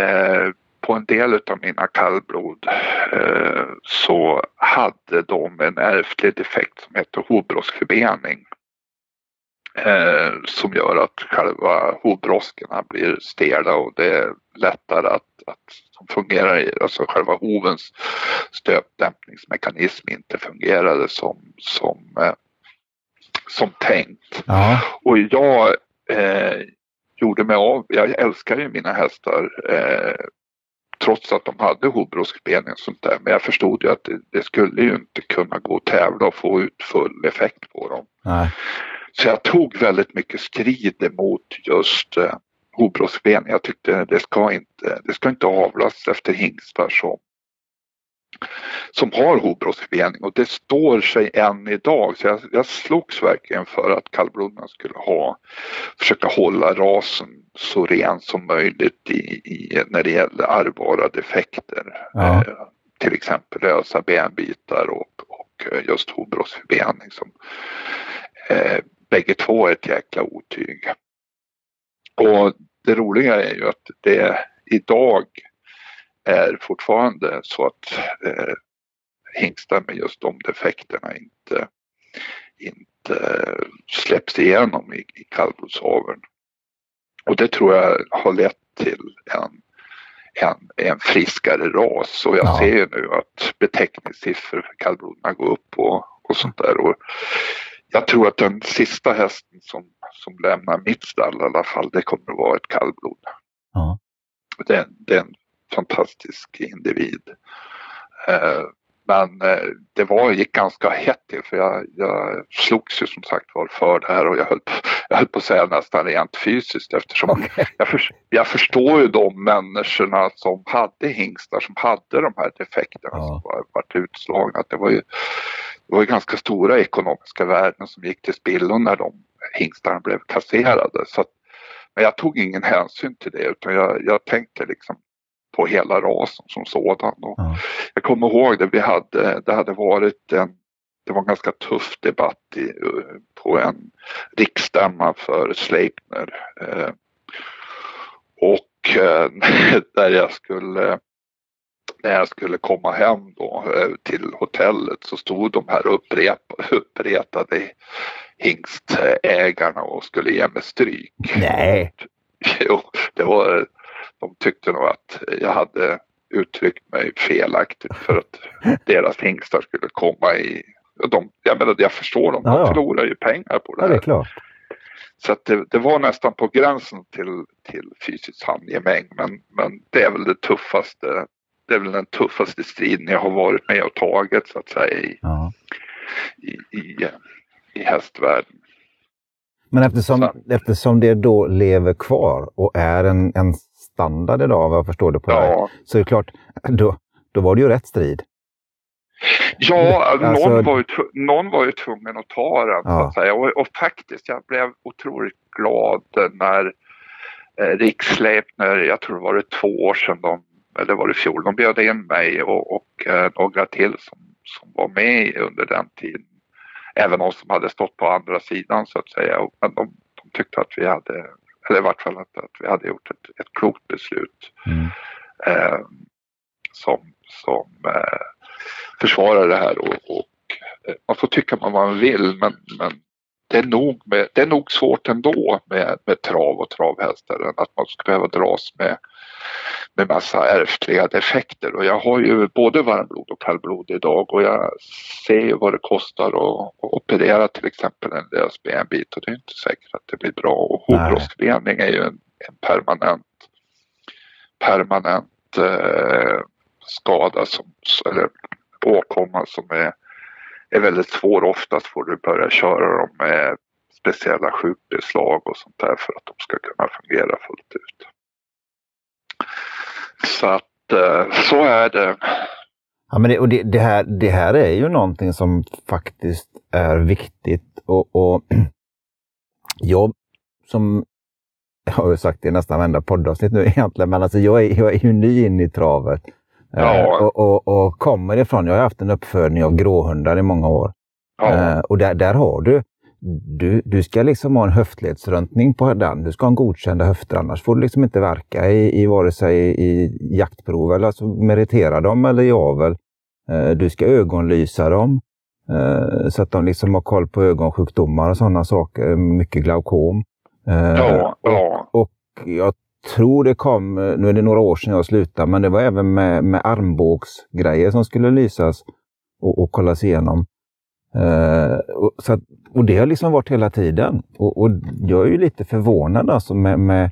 eh, på en del av mina kallblod eh, så hade de en ärftlig defekt som heter hovbroskförbening. Eh, som gör att själva hovbroskorna blir stela och det är lättare att, att som fungerar i, alltså själva hovens stöpdämpningsmekanism inte fungerade som, som, eh, som tänkt. Ja. Och jag gjorde mig av, jag älskar ju mina hästar eh, trots att de hade hovbroskbening och sånt där. Men jag förstod ju att det, det, skulle ju inte kunna gå att tävla och få ut full effekt på dem. Nej. Så jag tog väldigt mycket strid emot just eh, hovbroskben. Jag tyckte det ska inte, det ska inte avlas efter hingstar som som har hovbrottsförening och det står sig än idag. Så jag, jag slogs verkligen för att kallblodarna skulle ha, försöka hålla rasen så ren som möjligt i, i när det gäller ärvbara defekter. Ja. Eh, till exempel lösa benbitar och, och just hovbrottsförbening som eh, bägge två är ett jäkla otyg. Och det roliga är ju att det idag är fortfarande så att eh, hingstar med just de defekterna inte, inte släpps igenom i, i kallblodsaveln. Och det tror jag har lett till en, en, en friskare ras och jag ja. ser ju nu att beteckningssiffror för kallblodarna går upp och, och sånt där. Och jag tror att den sista hästen som, som lämnar mitt stall i alla fall, det kommer att vara ett kallblod. Ja. Det, det är en fantastisk individ. Eh, men eh, det var, gick ganska hett till för jag, jag slogs ju som sagt var för det här och jag höll, jag höll på att säga nästan rent fysiskt eftersom okay. jag, för, jag förstår ju de människorna som hade hingstar som hade de här defekterna ja. som var, varit utslagna. Det var, ju, det var ju ganska stora ekonomiska värden som gick till spillo när de hingstarna blev kasserade. Så att, men jag tog ingen hänsyn till det utan jag, jag tänkte liksom på hela rasen som sådan. Ja. Jag kommer ihåg det, vi hade, det hade varit en, det var en ganska tuff debatt i, på en riksstämma för Sleipner. Eh, och eh, där jag skulle när jag skulle komma hem då eh, till hotellet så stod de här uppretade hingstägarna och skulle ge mig stryk. Nej. Jo, det var de tyckte nog att jag hade uttryckt mig felaktigt för att deras hingstar skulle komma i... De, jag, menar, jag förstår dem, de ja, förlorar ju pengar på det här. Ja, det är klart. Så det, det, var nästan på gränsen till, till fysiskt handgemäng men, men det är väl det tuffaste det är väl den tuffaste striden jag har varit med och tagit så att säga i, ja. i, i, i hästvärlden. Men eftersom, eftersom det då lever kvar och är en, en standard idag vad jag förstår det på ja. dig. Så är det klart, då, då var det ju rätt strid. Ja, alltså... någon, var ju, någon var ju tvungen att ta den. Ja. Så att säga. Och, och, faktiskt, jag blev otroligt glad när eh, Riksleipner, jag tror det var det två år sedan, de, eller var det fjol, de bjöd in mig och, och eh, några till som, som var med under den tiden. Även de som hade stått på andra sidan så att säga. Men de, de tyckte att vi hade eller i vart fall att, att vi hade gjort ett, ett klokt beslut. Mm. Eh, som som eh, försvarar det här och, och eh, man får tycka vad man vill men, men det, är nog med, det är nog svårt ändå med, med trav och travhästar att man ska behöva dras med med massa ärftliga defekter och jag har ju både varmblod och kallblod idag och jag ser ju vad det kostar att, att operera till exempel en lös benbit och det är inte säkert att det blir bra och hovbrosksrening är ju en, en, permanent permanent eh, skada som, eller åkomma som är, är väldigt svår. Oftast får du börja köra dem med speciella sjukbeslag och sånt där för att de ska kunna fungera fullt ut. Så att eh, så är det. Ja, men det, och det, det, här, det här är ju någonting som faktiskt är viktigt och, och jag som jag har ju sagt det i nästan varenda poddavsnitt nu egentligen, men alltså jag är, jag är ju ny in i travet. Ja. Eh, och, och, och, kommer ifrån, jag har haft en uppfödning av gråhundar i många år. Ja. Eh, och där, där har du, du, du ska liksom ha en höftledsröntning på den. Du ska ha en godkända höfter, annars får du liksom inte verka i, i vare sig i jaktprov eller alltså meritera dem eller i avel. Eh, du ska ögonlysa dem eh, så att de liksom har koll på ögonsjukdomar och sådana saker. Mycket glaukom. Eh, ja, ja. Och, och jag tror det kom, nu är det några år sedan jag slutade, men det var även med, med armbågsgrejer som skulle lysas och, och kollas igenom. Uh, och, så att, och det har liksom varit hela tiden. Och, och jag är ju lite förvånad alltså med, med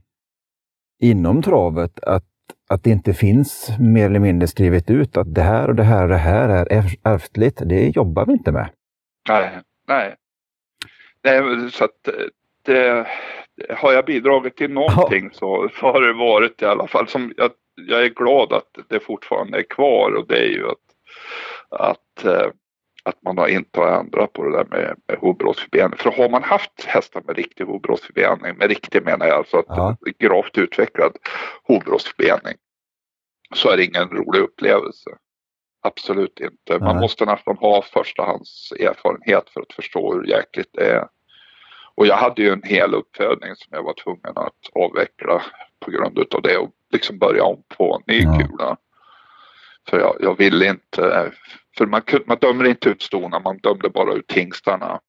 inom travet att, att det inte finns mer eller mindre skrivet ut att det här och det här och det här är ärftligt. Det jobbar vi inte med. Nej, nej. nej så att det, har jag bidragit till någonting ja. så, så har det varit i alla fall som jag, jag är glad att det fortfarande är kvar och det är ju att, att eh, att man har inte har ändrat på det där med, med hovbrottsförbening. För har man haft hästar med riktig hovbrottsförbening, med riktig menar jag alltså att ja. gravt utvecklad hovbrottsförbening, så är det ingen rolig upplevelse. Absolut inte. Man Nej. måste nästan ha förstahands erfarenhet för att förstå hur jäkligt det är. Och jag hade ju en hel uppfödning som jag var tvungen att avveckla på grund av det och liksom börja om på ny ja. kula. För jag, jag ville inte, eh, för man, man dömer inte ut stona, man dömde bara ut hingstarna.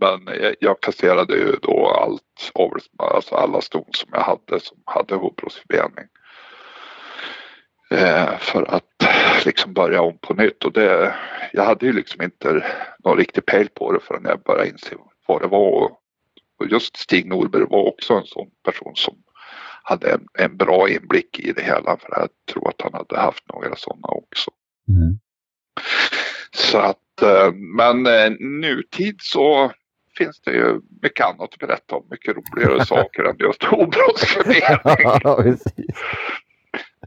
Men jag, jag kasserade ju då allt, alltså alla ston som jag hade som hade hovbrottsförbening. Eh, för att liksom börja om på nytt och det, jag hade ju liksom inte någon riktig pejl på det förrän jag började inse vad det var. Och just Stig Norberg var också en sån person som hade en, en bra inblick i det hela för jag tror att han hade haft några sådana också. Mm. Så att, eh, men eh, nutid så finns det ju mycket annat att berätta om, mycket roligare saker än just obrottsfördelning.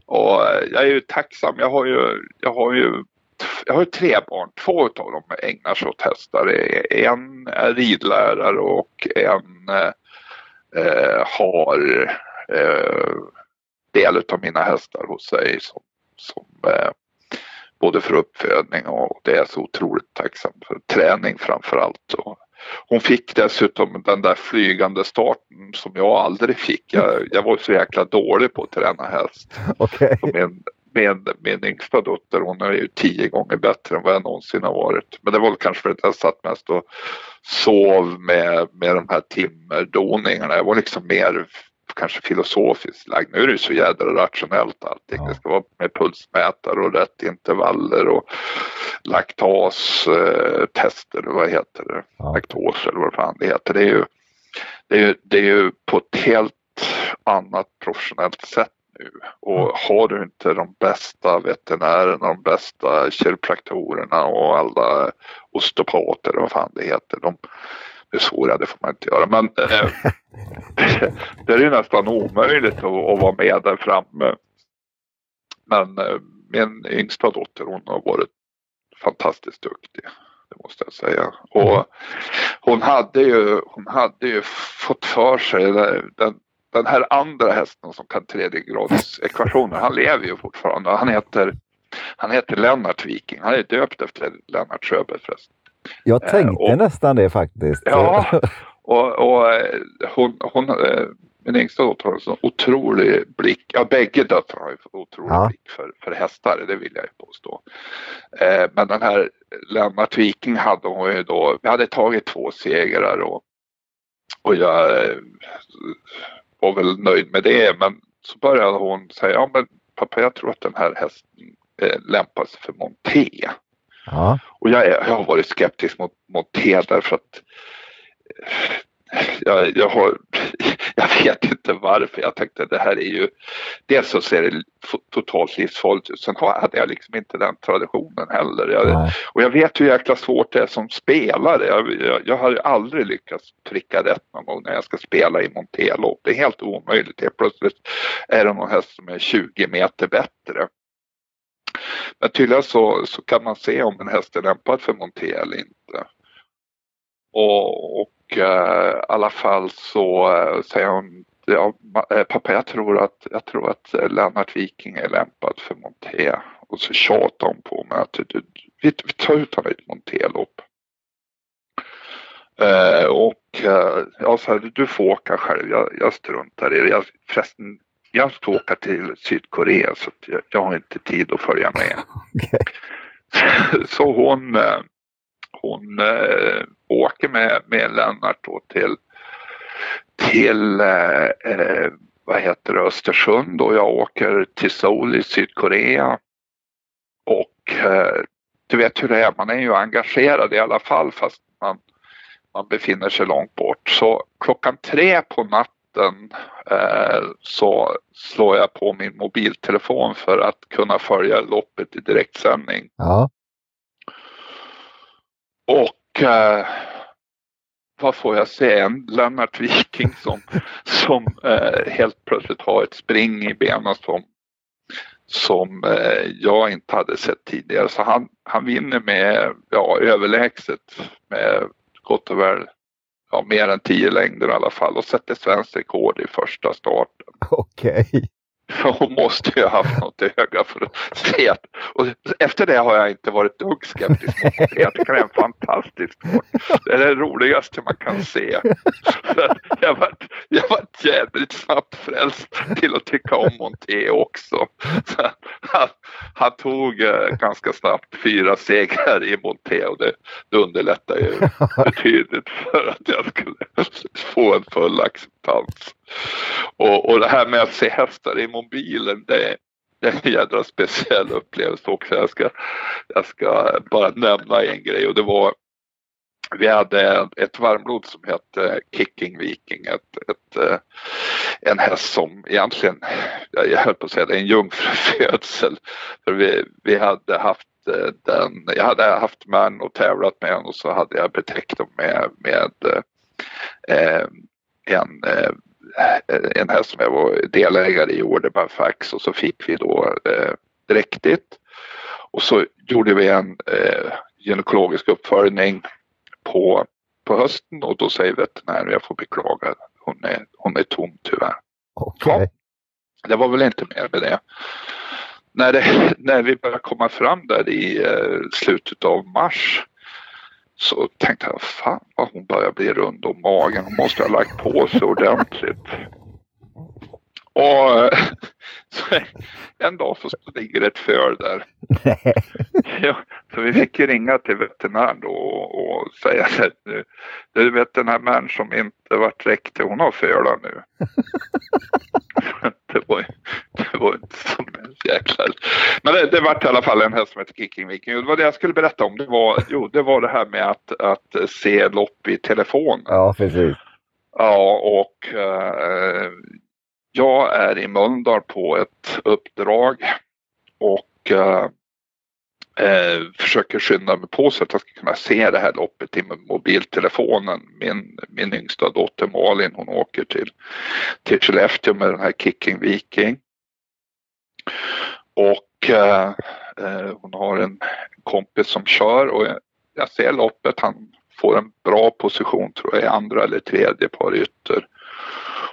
och eh, jag är ju tacksam, jag har ju, jag har ju jag har tre barn, två av dem ägnar sig åt hästar. En är ridlärare och en eh, har eh, del av mina hästar hos sig som, som eh, både för uppfödning och det är så otroligt tacksam för träning framför allt. hon fick dessutom den där flygande starten som jag aldrig fick. Jag, jag var så jäkla dålig på att träna häst. Okay. Min, min, min yngsta dotter hon är ju tio gånger bättre än vad jag någonsin har varit. Men det var väl kanske för att jag satt mest och sov med, med de här timmerdoningarna. Jag var liksom mer kanske filosofiskt lagd. Nu är det så jädra rationellt allting. Ja. Det ska vara med pulsmätare och rätt intervaller och laktastester, eh, vad heter det? Ja. Laktos eller vad fan det heter. Det är, ju, det, är ju, det är ju på ett helt annat professionellt sätt nu. Och har du inte de bästa veterinärerna, de bästa kiropraktorerna och alla osteopater och vad fan det heter. De, det svåra, det får man inte göra. Men eh, det är ju nästan omöjligt att, att, vara med där framme. Men eh, min yngsta dotter hon har varit fantastiskt duktig. Det måste jag säga. Och hon hade ju, hon hade ju fått för sig den, den här andra hästen som kan tredje grads ekvationer. Han lever ju fortfarande. Han heter, han heter Lennart Viking. Han är döpt efter Lennart Sjöberg förresten. Jag eh, tänkte och, nästan det faktiskt. Ja, och, och eh, hon, hon, eh, min yngsta dotter har en så otrolig blick, ja bägge döttrarna har ju otrolig ja. blick för, för hästar, det vill jag ju påstå. Eh, men den här Lennart Viking hade hon ju då, vi hade tagit två segrar och, och jag var väl nöjd med det men så började hon säga, ja men pappa jag tror att den här hästen eh, lämpar sig för monté. Ja. Och jag, är, jag har varit skeptisk mot, mot te därför att jag, jag, har, jag vet inte varför. Jag tänkte det här är ju, dels så ser det totalt livsfarligt ut. Sen hade jag liksom inte den traditionen heller. Jag, och jag vet hur jäkla svårt det är som spelare. Jag, jag, jag har aldrig lyckats pricka rätt någon gång när jag ska spela i monterlopp. Det är helt omöjligt. Helt plötsligt är det någon häst som är 20 meter bättre. Men tydligen så, så kan man se om en häst är lämpad för monté eller inte. Och, och äh, i alla fall så eh, säger hon ja, eh, pappa jag tror att, jag tror att eh, Lennart Viking är lämpad för monté. Och så tjatar hon på mig att vi, vi tar ut honom i ett montélopp. Eh, och eh, jag sa du får åka själv, jag, jag struntar i det. Jag, förresten, jag ska åka till Sydkorea så jag, jag har inte tid att följa med. okay. så hon, uh, hon åker med, med Lennart då till, till vad heter det, Östersund och jag åker till Seoul i Sydkorea. Och du vet hur det är, man är ju engagerad i alla fall fast man man befinner sig långt bort. Så klockan tre på natten eh, så slår jag på min mobiltelefon för att kunna följa loppet i direktsändning. Ja. Och eh, vad får jag se? En Lennart Viking som, som eh, helt plötsligt har ett spring i benen som, som eh, jag inte hade sett tidigare. Så han, han vinner med ja, överlägset med gott och väl ja, mer än tio längder i alla fall och sätter svenskt rekord i första starten. Okej. Okay. Hon måste ju ha haft något i öga för att se att, och efter det har jag inte varit dugg skeptisk mot det. Jag tycker det är en fantastisk sport. Det är det roligaste man kan se. Jag var, jag var jävligt snabbt frälst till att tycka om Monté också. Han, han, tog eh, ganska snabbt fyra segrar i Monté och det, det underlättar ju betydligt för att jag skulle få en full acceptans. Och, och det här med att se hästar i mobilen, det, det är en jädra speciell upplevelse också. Jag ska, jag ska bara nämna en grej och det var vi hade ett varmblod som hette Kicking Viking, ett, ett, eh, en häst som egentligen, jag höll på att säga det, är en jungfrufödsel. För vi, vi hade haft eh, den, jag hade haft man och tävlat med honom och så hade jag betäckt dem med, med eh, en eh, en häst som jag var delägare i Order Fax och så fick vi då eh, dräktigt. Och så gjorde vi en eh, gynekologisk uppföljning på, på hösten och då säger veterinären, jag får beklaga, hon är, hon är tom tyvärr. Okay. Ja, det var väl inte mer med det. När, det, när vi började komma fram där i eh, slutet av mars så tänkte jag, fan vad hon börjar bli rund om magen. Hon måste ha lagt på sig ordentligt. Och så en dag så ligger ett föl där. ja, så vi fick ringa till veterinären då och, och säga att du vet den här människan som inte varit riktig, hon har fölar nu. det var, var inte som en jäkla... Men det, det var i alla fall en häst som heter Kicking Viking. Det var det jag skulle berätta om. Det var, jo, det var det här med att, att se lopp i telefon. Ja, precis. Ja, och eh, jag är i Mölndal på ett uppdrag och eh, eh, försöker skynda mig på så att jag ska kunna se det här loppet i mobiltelefonen. Min, min yngsta dotter Malin hon åker till, till Skellefteå med den här Kicking Viking. Och eh, eh, hon har en kompis som kör och jag ser loppet. Han får en bra position tror jag i andra eller tredje par ytter.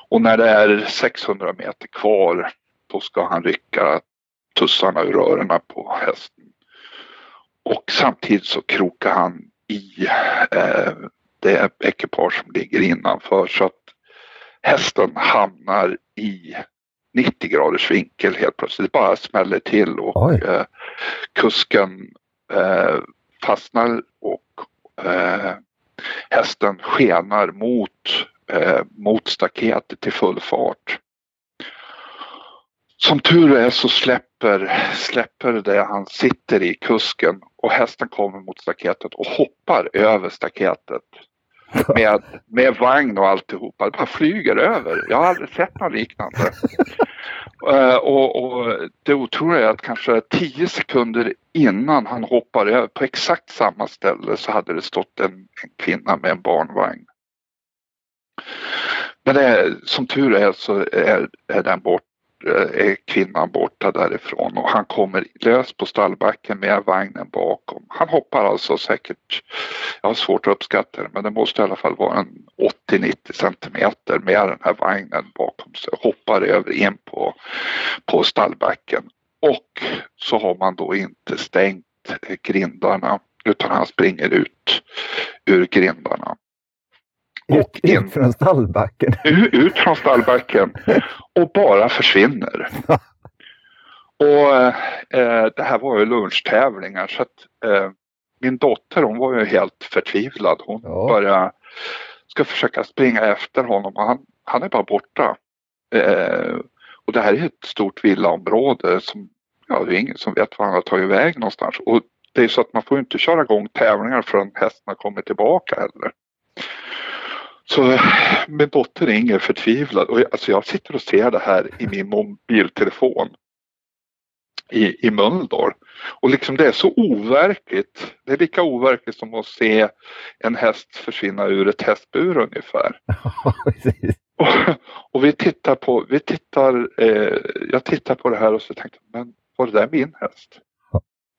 Och när det är 600 meter kvar då ska han rycka tussarna ur öronen på hästen. Och samtidigt så krokar han i eh, det ekipage som ligger innanför så att hästen hamnar i 90 graders vinkel helt plötsligt. Det bara smäller till och eh, kusken eh, fastnar och eh, hästen skenar mot eh, mot staketet till full fart. Som tur är så släpper, släpper det han sitter i kusken och hästen kommer mot staketet och hoppar över staketet. med, med vagn och alltihopa. Det bara flyger över. Jag har aldrig sett något liknande. Uh, och, och, det otroliga är att kanske tio sekunder innan han hoppar över på exakt samma ställe så hade det stått en, en kvinna med en barnvagn. Men det, som tur är så är, är den bort, Eh, Eh, är kvinnan borta därifrån och han kommer lös på stallbacken med vagnen bakom. Han hoppar alltså säkert, jag har svårt att uppskatta det, men det måste i alla fall vara en 80-90 centimeter med den här vagnen bakom sig. Hoppar över in på, på stallbacken och så har man då inte stängt grindarna utan han springer ut ur grindarna. Och in, ut från stallbacken? Ut från stallbacken och bara försvinner. och eh, det här var ju lunchtävlingar så att eh, min dotter hon var ju helt förtvivlad. Hon ja. började ska försöka springa efter honom och han, han är bara borta. Eh, och det här är ett stort villaområde som ja, det är ingen som vet var han har tagit väg någonstans. Och det är så att man får inte köra igång tävlingar förrän hästen har kommit tillbaka heller. Så min dotter ringer förtvivlad och jag, alltså jag sitter och ser det här i min mobiltelefon i, i Mölndal. Och liksom det är så overkligt. Det är lika overkligt som att se en häst försvinna ur ett hästbur ungefär. och, och, vi tittar på, vi tittar, eh, jag tittar på det här och så tänkte men var det där min häst?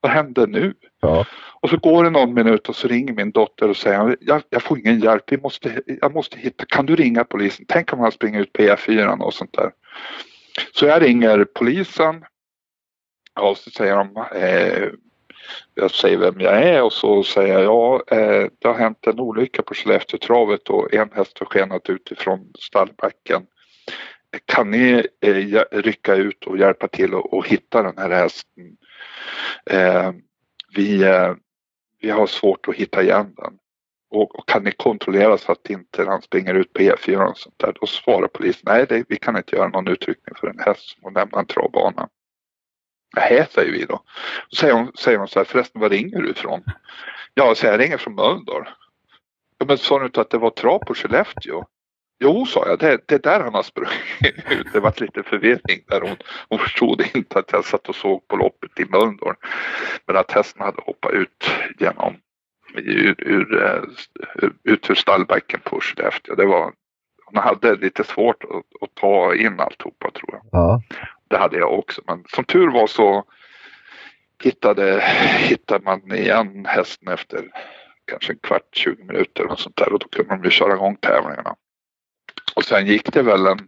Vad hände nu? Ja. Och så går det någon minut och så ringer min dotter och säger jag, jag får ingen hjälp, Vi måste, jag måste hitta, kan du ringa polisen? Tänk om han springer ut på E4 och sånt där. Så jag ringer polisen och så säger de eh, jag säger vem jag är och så säger jag ja, eh, det har hänt en olycka på Skellefteåtravet och en häst har skenat utifrån stallbacken. Kan ni eh, rycka ut och hjälpa till och, hitta den här hästen? Eh, vi, eh, vi har svårt att hitta igen den. Och, och, kan ni kontrollera så att inte han springer ut på E4 och sånt där? Då svarar polisen nej, det, vi kan inte göra någon utryckning för en häst som har en travbana. Nej, säger vi då. Då säger hon, säger hon så här, förresten var ringer du ifrån? Ja, så jag ringer från Mölndal. Ja, men sa du inte att det var trav på Skellefteå? Jo, sa jag, det, det är där han har sprungit ut. Det var lite förvirring där. Hon, hon förstod inte att jag satt och såg på loppet i Mölndal. Men att hästen hade hoppat ut genom ur, ur, eh, ut ur stallbacken på Skellefteå. Det var, hon hade lite svårt att, att ta in alltihopa tror jag. Ja. Det hade jag också. Men som tur var så hittade, hittade man igen hästen efter kanske en kvart, 20 minuter och sånt där och då kunde de ju köra igång tävlingarna. Och sen gick det väl en,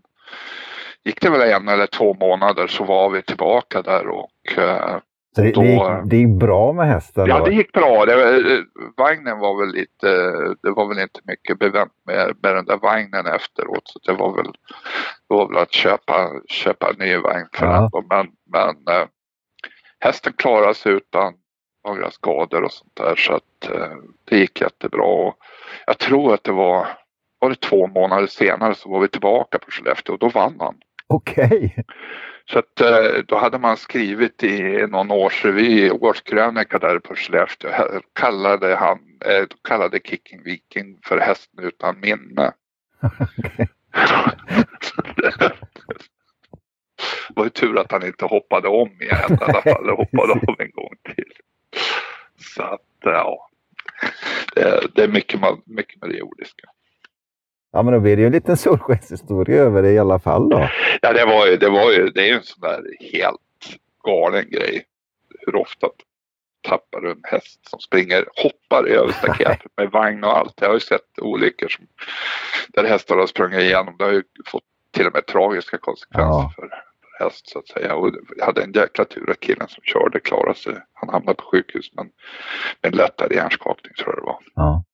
gick det väl en eller två månader så var vi tillbaka där och eh, så det, då, det, gick, det gick bra med hästen? Ja, då? det gick bra. Det, vagnen var väl lite, det var väl inte mycket bevänt med, med den där vagnen efteråt. Så det var väl, det var väl att köpa, köpa en ny vagn för ja. den. Men, men äh, hästen klarade sig utan några skador och sånt där så att det gick jättebra. Jag tror att det var var det två månader senare så var vi tillbaka på Skellefteå och då vann han. Okej. Okay. Så att eh, då hade man skrivit i någon årsrevy, årskrönika där på Skellefteå, kallade han, eh, kallade Kicking Viking för hästen utan minne. Okay. det var ju tur att han inte hoppade om igen i alla fall, hoppade av en gång till. Så att ja, det, det är mycket, mycket med det jordiska. Ja, men då blir det ju en liten solskenshistoria över det i alla fall då. Ja, det var ju, det var ju, det är ju en sån där helt galen grej. Hur ofta tappar du en häst som springer, hoppar över staketet med vagn och allt. Jag har ju sett olyckor som, där hästar har sprungit igenom. Det har ju fått till och med tragiska konsekvenser ja. för, för häst så att säga. Och jag hade en jäkla tur att killen som körde klarade sig. Han hamnade på sjukhus men med en lättare hjärnskakning tror jag det var. Ja.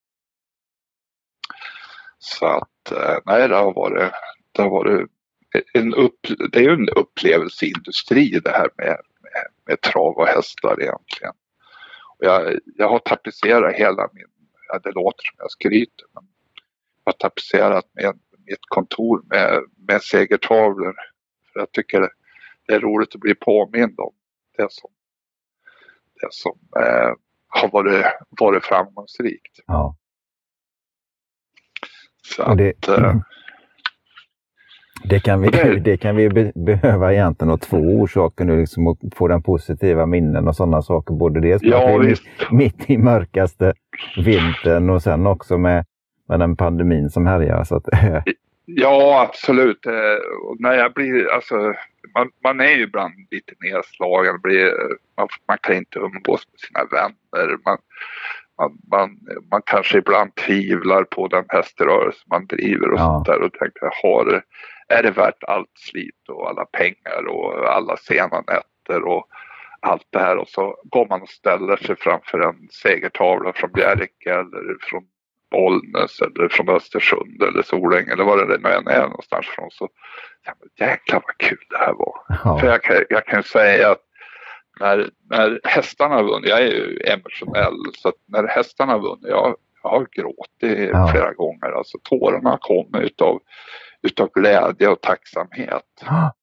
Så att eh, nej, det har varit, det har varit en upp, det är ju en upplevelseindustri det här med, med, med trav och hästar egentligen. Och jag, jag har tapetserat hela min, ja, det låter som jag skryter, men jag har tapetserat med mitt kontor med, med segertavlor. För jag tycker det är roligt att bli påmind om det som, det som eh, har varit, varit framgångsrikt. Ja. Så det, att, äh, det, kan vi, det kan vi be, behöva egentligen av två orsaker nu, liksom att få den positiva minnen och sådana saker. Både dels ja, mitt, mitt i mörkaste vintern och sen också med, med den pandemin som härjar. Så att, Ja, absolut. Och när jag blir, alltså, man, man är ju ibland lite nedslagen. Blir, man, man, kan inte umgås med sina vänner. Man, man, man, man kanske ibland tvivlar på den häströrelse man driver och ja. sånt där och tänker, har, är det värt allt slit och alla pengar och alla sena nätter och allt det här och så går man och ställer sig framför en segertavla från Bjärke eller från Bollnäs eller från Östersund eller Solänge eller vad det nu än är någonstans från så jäklar vad kul det här var. Ja. För jag kan, jag kan säga att när, när hästarna har vunnit, jag är ju emotionell, så att när hästarna har vunnit, jag, jag har gråtit ja. flera gånger. Alltså tårarna kommer utav, utav glädje och tacksamhet. Ja.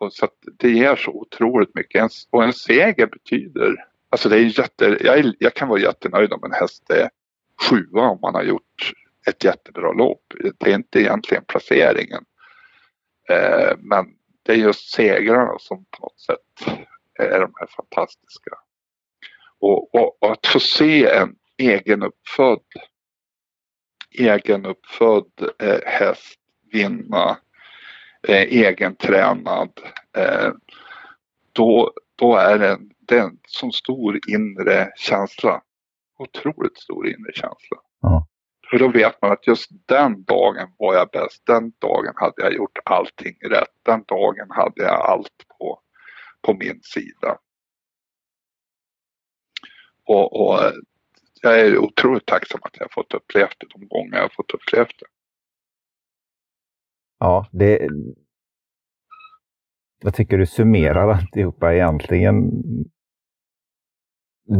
Och så det ger så otroligt mycket. En, och en seger betyder, alltså det är jätte, jag, är, jag kan vara jättenöjd om en häst är sjua om man har gjort ett jättebra lopp. Det är inte egentligen placeringen. Eh, men det är just segrarna som på något sätt är de här fantastiska. Och, och, och att få se en egenuppfödd egenuppfödd eh, häst vinna eh, egentränad eh, då, då är det en, det är en sån stor inre känsla. Otroligt stor inre känsla. Ja. För då vet man att just den dagen var jag bäst. Den dagen hade jag gjort allting rätt. Den dagen hade jag allt på, på min sida. Och, och jag är otroligt tacksam att jag fått uppleva det de gånger jag fått uppleva det. Ja, det... Jag tycker du summerar alltihopa egentligen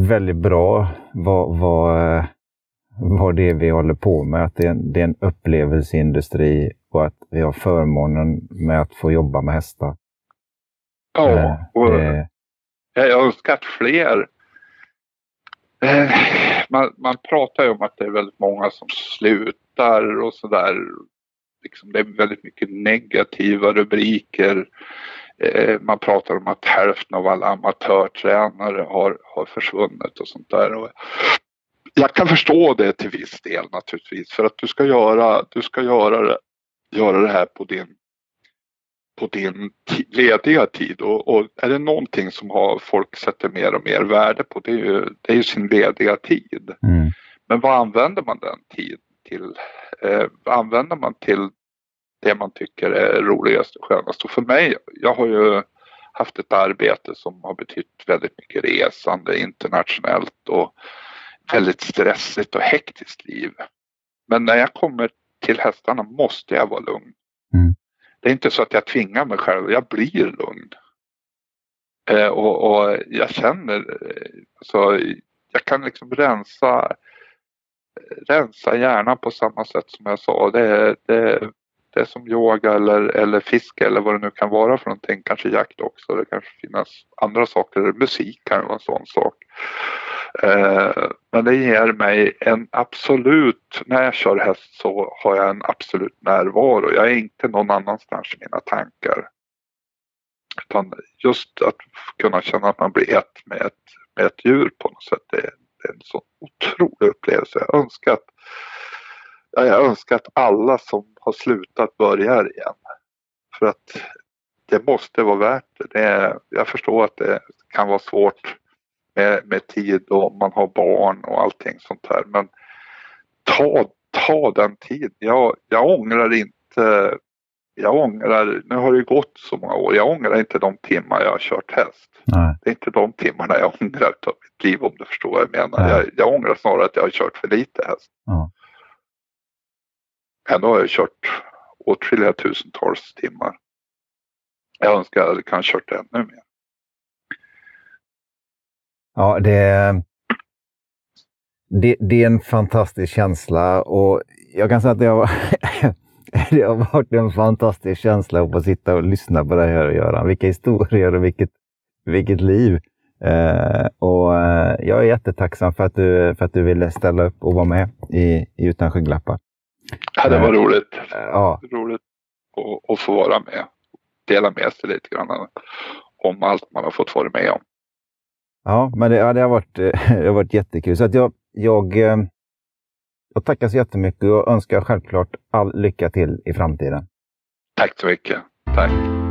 väldigt bra vad, vad, vad det är vi håller på med. Att det är, en, det är en upplevelseindustri och att vi har förmånen med att få jobba med hästar. Ja, eh, och det... jag önskar att fler eh, man, man pratar ju om att det är väldigt många som slutar och sådär. Liksom det är väldigt mycket negativa rubriker. Eh, man pratar om att hälften av alla amatörtränare har, har försvunnit och sånt där. Och jag kan förstå det till viss del naturligtvis för att du ska göra, du ska göra, det, göra det här på din på din lediga tid och, och, är det någonting som har folk sätter mer och mer värde på det är ju, det är ju sin lediga tid. Mm. Men vad använder man den tiden till? Eh, använder man till det man tycker är roligast och skönast? Och för mig, jag har ju haft ett arbete som har betytt väldigt mycket resande internationellt och väldigt stressigt och hektiskt liv. Men när jag kommer till hästarna måste jag vara lugn. Det är inte så att jag tvingar mig själv, jag blir lugn. Eh, och, och, jag känner, eh, så jag kan liksom rensa, rensa hjärnan på samma sätt som jag sa. Det, det, det är som yoga eller, eller fiske eller vad det nu kan vara för någonting. Kanske jakt också. Det kanske finns andra saker. Musik kan vara en sån sak. Eh, men det ger mig en absolut, när jag kör häst så har jag en absolut närvaro. Jag är inte någon annanstans i mina tankar. Utan just att kunna känna att man blir ett med ett, med ett djur på något sätt. Det, det är en sån otrolig upplevelse. Jag önskar att jag önskar att alla som har slutat börjar igen. För att det måste vara värt det. det är, jag förstår att det kan vara svårt med, med tid och man har barn och allting sånt här. Men ta, ta den tiden. Jag, jag ångrar inte jag ångrar, nu har det gått så många år, jag ångrar inte de timmar jag har kört häst. Nej. Det är inte de timmarna jag ångrar av mitt liv om du förstår vad jag menar. Jag, jag, ångrar snarare att jag har kört för lite häst. Ja. Ändå har jag kört åtskilliga tusentals timmar. Jag önskar jag hade kanske kört ännu mer. Ja, det, det, det är en fantastisk känsla och jag kan säga att det har, det har varit en fantastisk känsla att få sitta och lyssna på dig här, Göran. Vilka historier och vilket, vilket liv. Eh, och eh, jag är jättetacksam för att, du, för att du ville ställa upp och vara med i, i Utan skygglappar. Ja, det var roligt. Ja. Roligt att, att få vara med. Dela med sig lite grann om allt man har fått vara med om. Ja, men det, ja, det, har, varit, eh, det har varit jättekul. Så att jag, jag, eh, jag tackar så jättemycket och önskar självklart all lycka till i framtiden. Tack så mycket. Tack.